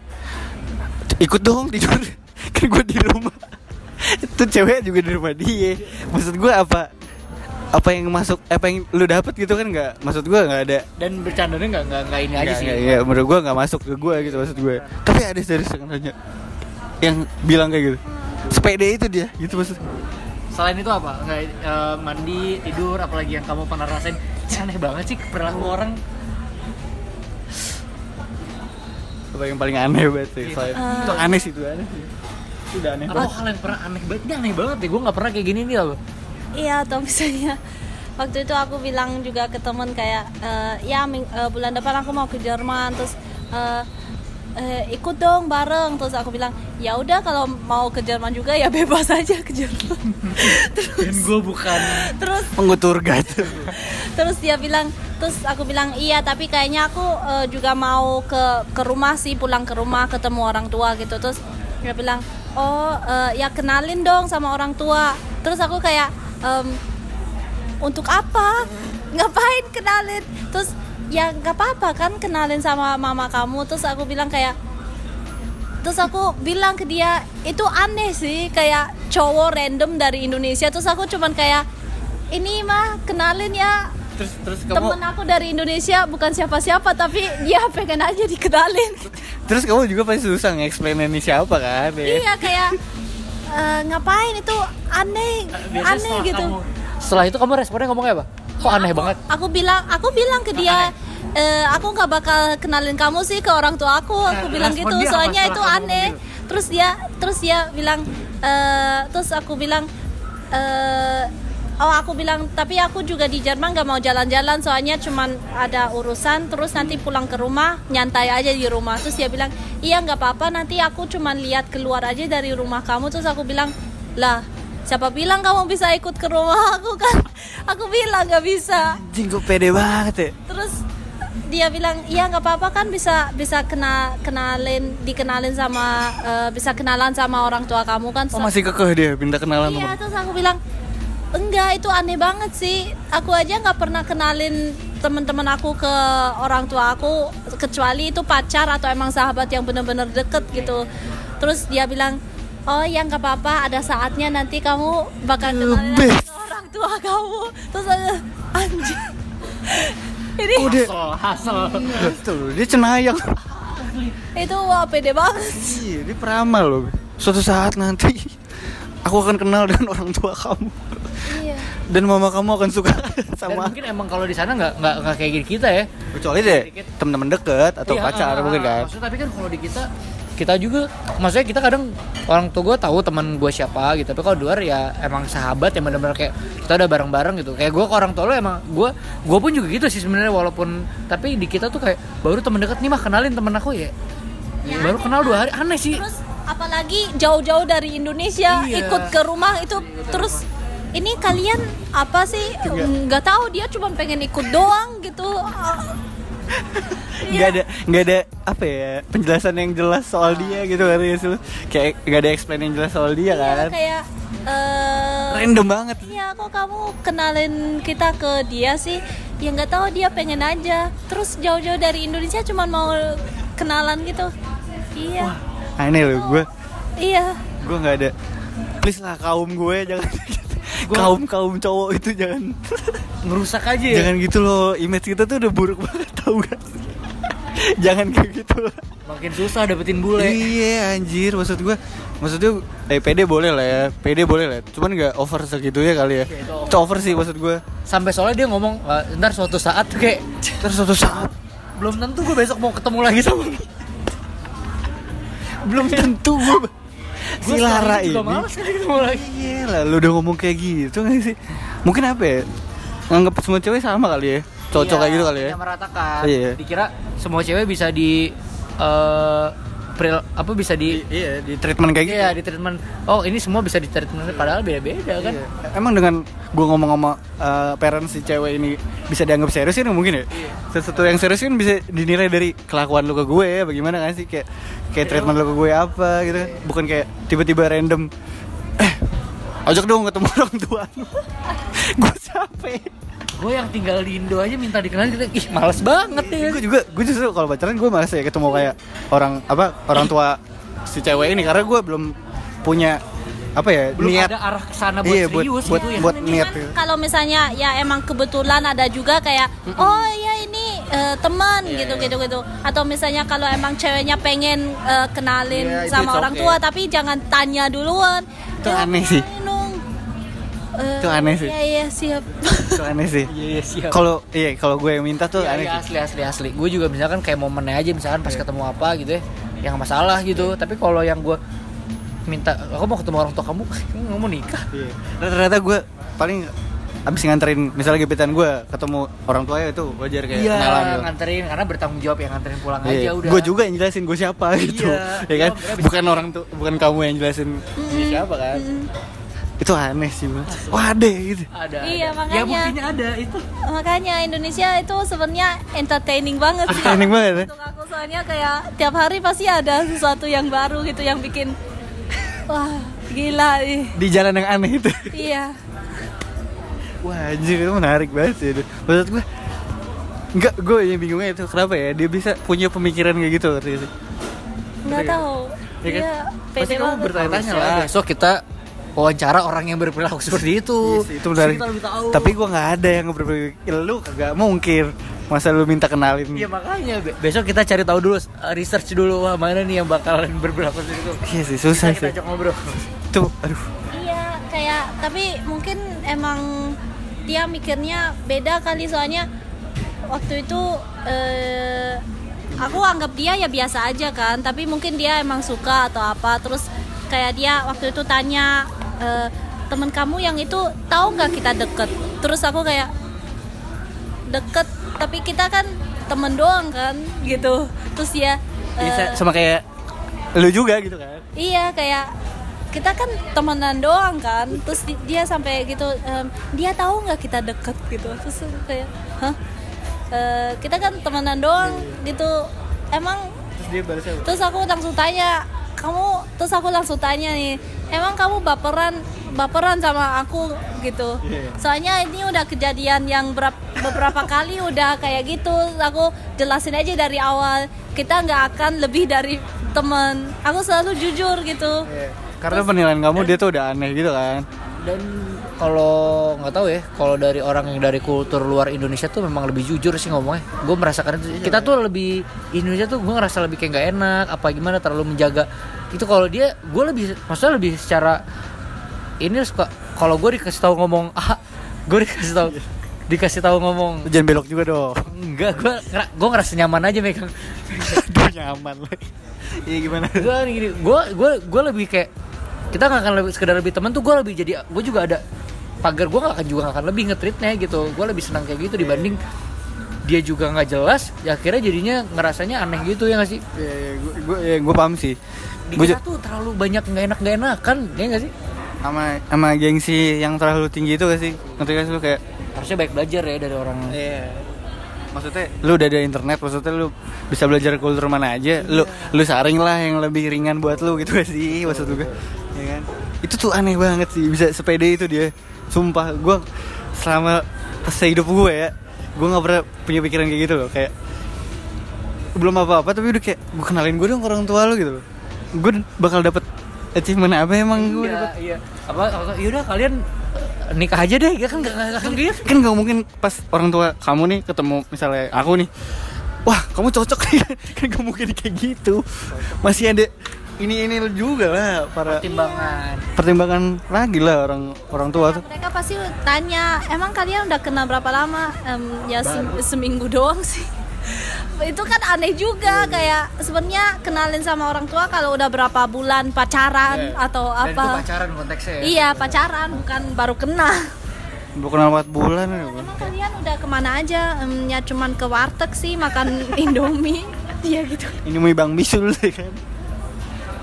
Ikut dong tidur. Kan gue di rumah Itu cewek juga di rumah dia. Maksud gue apa? Apa yang masuk apa yang lu dapet gitu kan nggak? Maksud gue nggak ada. Dan bercandanya nggak nggak nggak ini aja Nggak, sih. nggak, nggak, menurut gue nggak masuk ke gue gitu maksud gue tapi ada serius yang nanya. Yang bilang kayak gitu. Sepede itu dia gitu maksud selain itu apa? Nggak eh, mandi tidur apalagi yang kamu pernah rasain. Aneh banget sih perilaku orang. Apa yang paling aneh banget sih Iya. selain Eh. itu aneh sih itu aneh sih udah aneh apa? banget. Hal yang pernah aneh banget. Ini aneh banget deh gue nggak pernah kayak gini nih loh iya atau misalnya waktu itu aku bilang juga ke temen kayak "Eh, ya ming- eh, bulan depan aku mau ke Jerman terus eh, eh, ikut dong bareng. Terus aku bilang ya udah kalau mau ke Jerman juga ya bebas aja ke Jerman. Dan gue bukan terus pengutur guide terus dia bilang terus aku bilang iya tapi kayaknya aku eh, juga mau ke ke rumah sih pulang ke rumah ketemu orang tua gitu. Terus dia bilang oh eh, ya kenalin dong sama orang tua. Terus aku kayak "Em, untuk apa? Ngapain kenalin? Terus ya nggak apa-apa kan kenalin sama mama kamu. Terus aku bilang kayak terus aku bilang ke dia itu aneh sih kayak cowok random dari Indonesia. Terus aku cuman kayak ini mah kenalin ya terus terus temen aku dari Indonesia bukan siapa-siapa tapi dia pengen aja dikenalin. Terus kamu juga pasti susah nge-explain ini siapa kan ya? iya kayak "Eh, ngapain itu aneh Biasanya aneh setelah gitu. kamu- setelah itu kamu responnya ngomongnya apa? Kok aneh aku, banget? aku bilang aku bilang ke dia "Eh, aku nggak bakal kenalin kamu sih ke orang tua aku. Aku Nah, bilang gitu soalnya itu kamu aneh. ngomong terus dia terus dia bilang "Eh, terus aku bilang eh oh aku bilang tapi aku juga di Jerman nggak mau jalan-jalan soalnya cuman ada urusan terus nanti pulang ke rumah nyantai aja di rumah. Terus dia bilang iya nggak apa-apa nanti aku cuman lihat keluar aja dari rumah kamu. Terus aku bilang lah siapa bilang kamu bisa ikut ke rumah aku kan? Aku bilang nggak bisa. Anjing kok pede banget ya? Terus dia bilang iya nggak apa-apa kan bisa bisa kena kenalin dikenalin sama eh, bisa kenalan sama orang tua kamu kan. Oh masih kekeh dia minta kenalan iya sama terus aku bilang enggak itu aneh banget sih. Aku aja nggak pernah kenalin teman-teman aku ke orang tua aku kecuali itu pacar atau emang sahabat yang bener-bener deket gitu. Terus dia bilang oh ya nggak apa-apa ada saatnya nanti kamu bakal kenalin ke orang tua kamu. Terus aku, anjing. Ini Oh, dia- hasil hasil Tuh, dia cenayang. Itu wah pede banget. Iya, dia peramal loh. Suatu saat nanti aku akan kenal dengan orang tua kamu dan mama kamu akan suka dan sama mungkin emang kalau di sana nggak nggak nggak kayak gini kita ya. Kecuali deh teman-teman deket atau Iya, pacar ah, mungkin kan. Maksudnya tapi kan kalau di kita kita juga maksudnya kita kadang orang tua gue tahu teman gue siapa gitu. Tapi kalau di luar ya emang sahabat yang benar-benar kayak kita udah bareng-bareng gitu. Kayak gue ke orang tua lo emang gue gue pun juga gitu sih sebenarnya walaupun tapi di kita tuh kayak baru teman dekat nih mah kenalin temen aku ya, Ya, baru kenal dua hari aneh sih. Terus apalagi jauh-jauh dari Indonesia Iya. ikut ke rumah itu terus ini kalian apa sih? Nggak tahu dia cuma pengen ikut doang gitu. Ah, nggak ada nggak ada apa ya penjelasan yang jelas soal dia gitu kan ya kayak nggak ada explain yang jelas soal dia iya, kan? kayak eh, random banget. Iya kok kamu kenalin kita ke dia sih? Ya nggak tahu dia pengen aja. Terus jauh-jauh dari Indonesia cuma mau kenalan gitu. Iya. Aneh loh gue Iya. gue nggak ada. Please lah kaum gue jangan kaum kaum cowok itu jangan. Ngerusak aja ya? Jangan gitu loh image kita tuh udah buruk banget tau gak jangan kayak gitu makin susah dapetin bule. Iya anjir maksud gue maksudnya eh pede boleh lah ya pede boleh lah. Cuman nggak over segitu ya kali ya. Itu over. Sih maksud gue sampai soalnya dia ngomong "Eh, ntar suatu saat kayak terus suatu saat. Belum tentu gue besok mau ketemu lagi sama lu." belum tentu gue si Lara ini. males kali ketemu lagi. Iya lah lu udah ngomong kayak gitu nggak sih? Mungkin apa ya? Nganggap semua cewek sama kali ya? Cocok Iya, kayak gitu kali ya? yang meratakan. Iya. dikira semua cewek bisa di eh pril- apa bisa di iya di treatment kayak gitu Iya di treatment. Oh ini semua bisa di treatment padahal beda-beda kan. Iya. Emang dengan gue ngomong sama uh, parents si cewek ini bisa dianggap serius kan mungkin ya? Iya. Sesuatu yang serius kan bisa dinilai dari kelakuan lu ke gue ya, bagaimana kan sih kayak kayak treatment lu ke gue apa gitu kan? Bukan kayak tiba-tiba random eh ajak dong ketemu orang tua gue capek. Gue yang tinggal di Indo aja minta dikenalin kita ih males banget ya. Gue juga gue justru kalau pacaran gue malas ya ketemu kayak orang apa orang tua si cewek ini karena gue belum punya apa ya Belum niat ada arah ke sana buat Iya, buat- serius buat- gitu ya. buat- Mendingan niat gitu. kalau misalnya ya emang kebetulan ada juga kayak oh ya ini eh, teman Iya, gitu iya. gitu gitu atau misalnya kalau emang ceweknya pengen eh, kenalin Iya, itu sama orang okay. tua tapi jangan tanya duluan Itu aneh sih. kenalin Eh, Itu aneh sih. iya iya siap itu aneh sih. Iya iya siap. Kalau iya kalau gue yang minta tuh Iya, aneh iya, sih. asli asli asli. Gue juga misalkan kayak momennya aja misalkan pas Iya. ketemu apa gitu ya, yang masalah gitu. Tapi kalau yang gue minta, aku mau ketemu orang tua kamu, nggak mau nikah. Iya. Dan ternyata gue paling abis nganterin misalnya gebetan gue ketemu orang tuanya itu wajar kayak Iya, kenalan gitu. nganterin karena bertanggung jawab yang nganterin pulang Iya. aja udah. Gue juga yang jelasin gue siapa gitu. Iya. ya kan? Iya, Bukan orang tuh bukan kamu yang jelasin dia siapa kan. Itu aneh sih, Bang. Wah, ada gitu. Ada. Iya, ada. makanya. Ya buktinya ada itu. makanya Indonesia itu sebenarnya entertaining banget sih Entertaining banget ya. untuk aku soalnya kayak tiap hari pasti ada sesuatu yang baru gitu yang bikin wah gila ih Di jalan yang aneh itu. iya Wah, anjir itu menarik banget sih. itu. Maksud gue Enggak, gue yang bingungnya itu kenapa ya dia bisa punya pemikiran kayak gitu ngerti gak sih? nggak tahu Iya kan? iya Pasti kamu banget bertanya-tanya lah. Besok kita wawancara orang yang berperilaku seperti itu. Iya sih, itu. Kita tahu. Tapi gue nggak ada yang berpikir lu kagak mungkin masa lu minta kenalin. Iya makanya be- besok kita cari tahu dulu uh, research dulu wah mana nih yang bakalan berperilaku seperti itu. Iya sih susah Kita sih. ajak ngobrol. Itu aduh. iya kayak tapi mungkin emang dia mikirnya beda kali soalnya waktu itu eh, aku anggap dia ya biasa aja kan tapi mungkin dia emang suka atau apa terus kayak dia waktu itu tanya eh, temen kamu yang itu tahu nggak kita deket? Terus aku kayak deket tapi kita kan temen doang kan gitu. Terus eh, Bisa sama kayak lu juga gitu kan. Iya kayak kita kan temenan doang kan. Terus di- dia sampai gitu em, dia tahu nggak kita deket? gitu. Terus aku kayak hah? Eh, kita kan temenan doang gitu. Emang Terus dia balasnya terus aku langsung tanya kamu terus aku langsung tanya nih emang kamu baperan baperan sama aku gitu Iya. soalnya ini udah kejadian yang berap- beberapa kali udah kayak gitu aku jelasin aja dari awal kita nggak akan lebih dari temen aku selalu jujur gitu Iya. Karena penilaian kamu dia tuh udah aneh gitu kan. Dan kalau nggak tahu ya, kalau dari orang yang dari kultur luar Indonesia tuh memang lebih jujur sih ngomongnya. Gue merasakan itu. Kita tuh lebih Indonesia tuh gue ngerasa lebih kayak nggak enak, apa gimana terlalu menjaga. Itu kalau dia, gue lebih, maksudnya lebih secara ini suka. Kalau gue dikasih tahu ngomong, ah, gue dikasih tahu, dikasih tahu ngomong, Jangan belok juga dong. enggak, gue gue ngerasa nyaman aja megang. Aduh nyaman lah. Iya gimana? gue gini gue gue gue lebih kayak kita nggak akan lebih sekedar lebih teman tuh gue lebih jadi gue juga ada pagar gue nggak akan juga nggak akan lebih ngetritnya gitu gue lebih senang kayak gitu dibanding dia juga nggak jelas ya akhirnya jadinya ngerasanya aneh gitu ya nggak sih Iya, iya, gue gue ya, gue paham sih. di Gue kita tuh terlalu banyak nggak enak nggak enakan ya nggak sih sama sama gengsi yang terlalu tinggi itu gak sih? Ngerti gak sih lu kayak harusnya baik belajar ya dari orang Iya. Maksudnya lu udah ada internet, maksudnya lu bisa belajar kultur mana aja. Lu lu saring lah yang lebih ringan buat lu gitu sih maksud gue. Ya kan? Itu tuh aneh banget sih bisa sepede itu dia. Sumpah gua selama sehidup gue ya, gue nggak pernah punya pikiran kayak gitu loh kayak belum apa-apa tapi udah kayak gue kenalin gue dong ke orang tua lu gitu loh. Gue bakal dapet achievement apa emang gue iya dapet iya apa, apa yaudah kalian nikah aja deh ya kan nggak nggak akan gitu kan nggak mungkin pas orang tua kamu nih ketemu misalnya aku nih wah kamu cocok nih. Kan nggak mungkin kayak gitu. Masih ada ini ini juga lah para pertimbangan. pertimbangan lagi lah orang orang tua tuh. Mereka pasti tanya emang kalian udah kenal berapa lama? Em, ya sem- seminggu doang sih itu kan aneh juga kayak sebenarnya kenalin sama orang tua kalau udah berapa bulan pacaran atau Dan itu apa pacaran konteksnya ya. iya pacaran bukan baru kenal Bukan kenal 4 bulan ya, emang kalian udah ke mana aja Em, ya cuman ke warteg sih makan indomie iya gitu Ini mau Bang Bisul deh kan.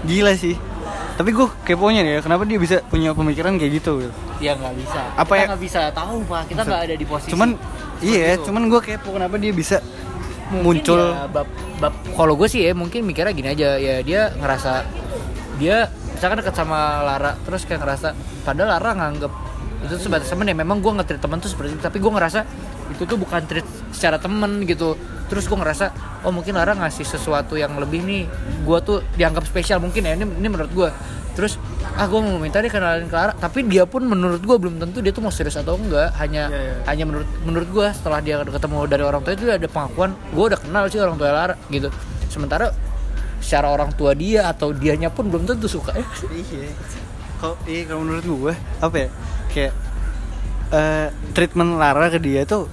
Gila sih. Tapi gue keponya ya, kenapa dia bisa punya pemikiran kayak gitu gitu. Ya nggak bisa. Apa kita ya- nggak bisa tahu pak. Kita nggak ada di posisi. Cuman iya, itu. cuman gue kepo kenapa dia bisa muncul. ya, bab, bab kalau gue sih ya mungkin mikirnya gini aja ya dia ngerasa dia misalkan dekat sama Lara terus kayak ngerasa padahal Lara nganggep itu sebatas temen ya memang gue nge-treat temen tuh seperti itu tapi gue ngerasa itu tuh bukan treat secara temen gitu. Terus gue ngerasa oh mungkin Lara ngasih sesuatu yang lebih nih gue tuh dianggap spesial mungkin ya ini, ini menurut gue terus ah gue mau minta dia kenalin ke tapi dia pun menurut gue belum tentu dia tuh mau serius atau enggak hanya Iya, iya. hanya menurut menurut gue setelah dia ketemu dari orang tua itu ada pengakuan gue udah kenal sih orang tua Lara gitu sementara secara orang tua dia atau dianya pun belum tentu suka ya Iya. Kalau iya kalau menurut gue apa ya? Kayak eh, treatment Lara ke dia tuh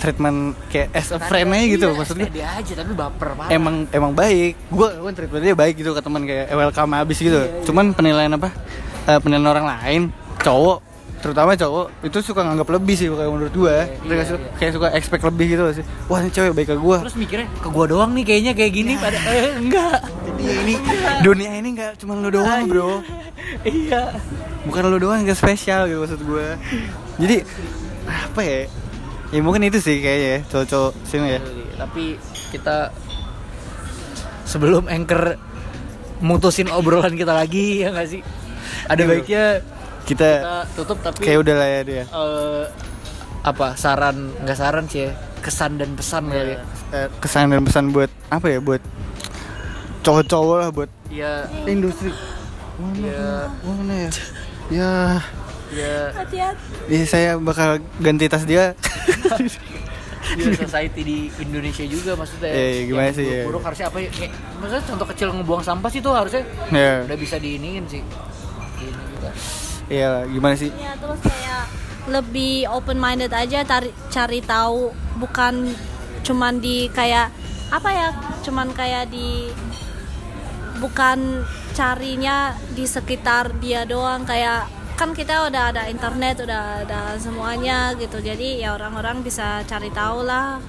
treatment kayak as a friend aja gitu Iya, maksud gue. dia aja tapi baper parah. Emang emang baik. Gue gue treatment dia baik gitu ke teman kayak eh, welcome abis gitu. Cuman penilaian apa? Eh, penilaian orang lain, cowok terutama cowok itu suka nganggap lebih sih kayak menurut gue iya, Kayak su- iya. kayak suka expect lebih gitu sih. Wah ini cewek baik ke gue terus mikirnya ke gua doang nih kayaknya kayak gini pada eh, enggak. Jadi ini dunia ini nggak cuma lo doang bro. Iya. Bukan lo doang yang spesial gitu maksud gue jadi apa ya ya mungkin itu sih kayaknya ya cowok-cowok sini ya. Tapi kita sebelum anchor mutusin obrolan kita lagi ya nggak sih? Ada Iya. baiknya kita kita tutup tapi kayak udah lah ya dia. eh, apa saran nggak saran sih ya kesan dan pesan kali ya. Eh, kesan dan pesan buat apa ya buat cowok-cowok lah buat ya industri. Ya? Mana ya? Ya ya hati-hati. Ya saya bakal ganti tas dia. Ya society di Indonesia juga maksudnya. Iya, iya, gimana Yang sih, iya. buruk harusnya apa ya? Kayak, maksudnya contoh kecil ngebuang sampah sih tuh harusnya ya udah bisa diiniin sih. Ini juga. Iya gimana sih? Ya terus kayak lebih open minded aja cari cari tahu. Bukan cuman di kayak apa ya? Cuman kayak di bukan carinya di sekitar dia doang. Kayak kan kita udah ada internet udah ada semuanya gitu. Jadi ya orang-orang bisa cari tahu lah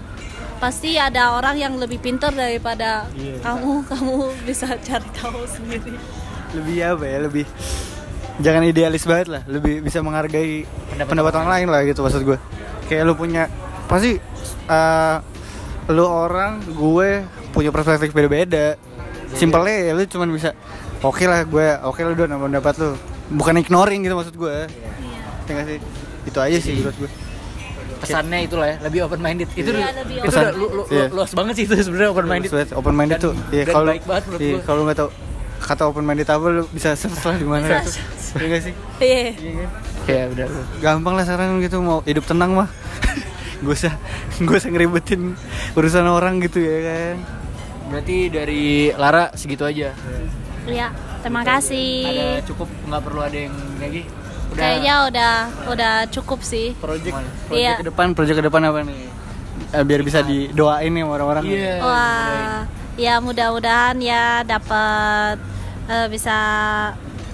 pasti ada orang yang lebih pintar daripada kamu. Kamu bisa cari tahu sendiri. Lebih apa ya lebih jangan idealis banget lah. Lebih bisa menghargai Pendapat pendapat, orang. lain lah gitu maksud gue kayak lu punya pasti eh, lu orang gue punya perspektif beda-beda. Simpelnya ya lu cuman bisa oke lah gue oke lu udah pendapat lu bukan ignoring gitu maksud gue Iya. ya nggak sih? Itu aja sih menurut gue pesannya itulah ya lebih open minded itu Iya, udah- lebih itu udah lu, lu, Iya. lu- luas banget sih itu sebenarnya open minded open minded Dan- tuh. Iya kalau baik banget menurut iya, gue. kalau nggak tau kata open minded apa lu bisa search lah di mana. Ya nggak sih? Iya. Ya udah. Gampang lah sekarang gitu mau hidup tenang mah. Gue usah gue usah ngeribetin urusan orang gitu ya kan. Berarti dari Lara segitu aja? Iya, terima kasih. ada cukup nggak perlu ada yang lagi udah Kayaknya udah udah cukup sih. project Gimana? project Iya. ke depan project ke depan apa nih Eh, biar bisa didoain nih orang-orang iya Wah, ya mudah-mudahan ya dapat eh, bisa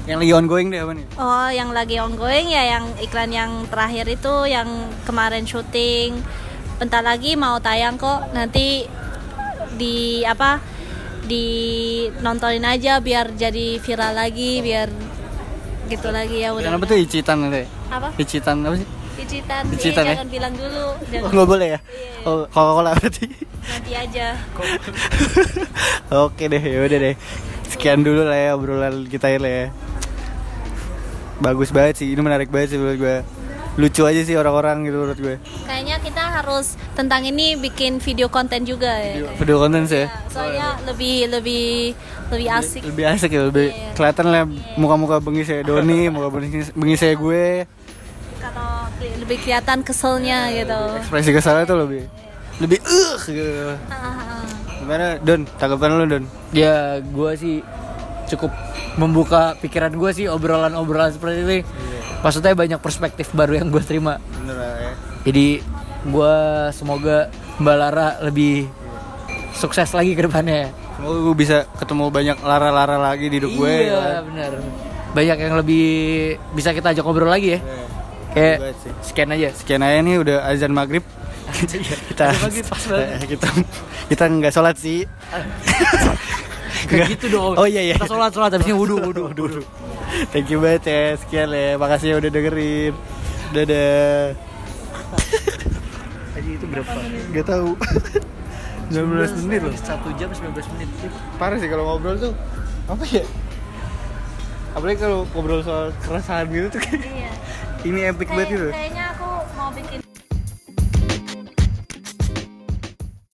yang lagi ongoing deh apa nih oh yang lagi ongoing ya yang iklan yang terakhir itu yang kemarin syuting bentar lagi mau tayang kok nanti di apa di nontonin aja biar jadi viral lagi biar gitu lagi ya udah Kenapa tuh icitan nanti apa icitan apa sih Icitan, Icitan eh, ya? jangan bilang dulu oh, jangan nggak boleh ya Iya. oh kalau kalau berarti nanti aja Oke deh, yaudah deh. Sekian dulu lah ya obrolan kita ini ya. Bagus banget sih, ini menarik banget sih menurut gue. Lucu aja sih orang-orang gitu menurut gue. kayaknya kita harus tentang ini bikin video konten juga ya Video konten sih. ya. Ya, soalnya lebih lebih lebih asik Lebih asik ya, lebih Iya. kelihatan lah muka-muka bengi saya Doni, muka bengi, bengi saya gue. kalau lebih kelihatan keselnya gitu Ekspresi kesalnya tuh lebih lebih uh gitu. Ah, ah. Gimana Don? Tanggapan lu Don? ya gue sih cukup membuka pikiran gue sih obrolan-obrolan seperti ini maksudnya banyak perspektif baru yang gue terima Bener ya. jadi gue semoga Mbak Lara lebih sukses lagi ke depannya. Semoga gue bisa ketemu banyak lara-lara lagi di hidup gue. ya Iya, kan. benar. Banyak yang lebih bisa kita ajak ngobrol lagi ya. Kayak banget sih. scan aja. Sekian aja nih udah azan maghrib. kita banget. kita kita nggak sholat sih. Kayak gitu dong. Oh iya iya. Kita sholat sholat habis ini wudhu wudhu wudhu. Thank you banget ya. Sekian ya. Makasih ya udah dengerin. Dadah. Tadi itu berapa? Gak tahu. 19 menit loh. Satu jam 19 menit. Parah sih kalau ngobrol tuh apa ya? Apalagi kalau ngobrol soal keresahan gitu tuh kayak Iya. ini epic banget gitu. kayaknya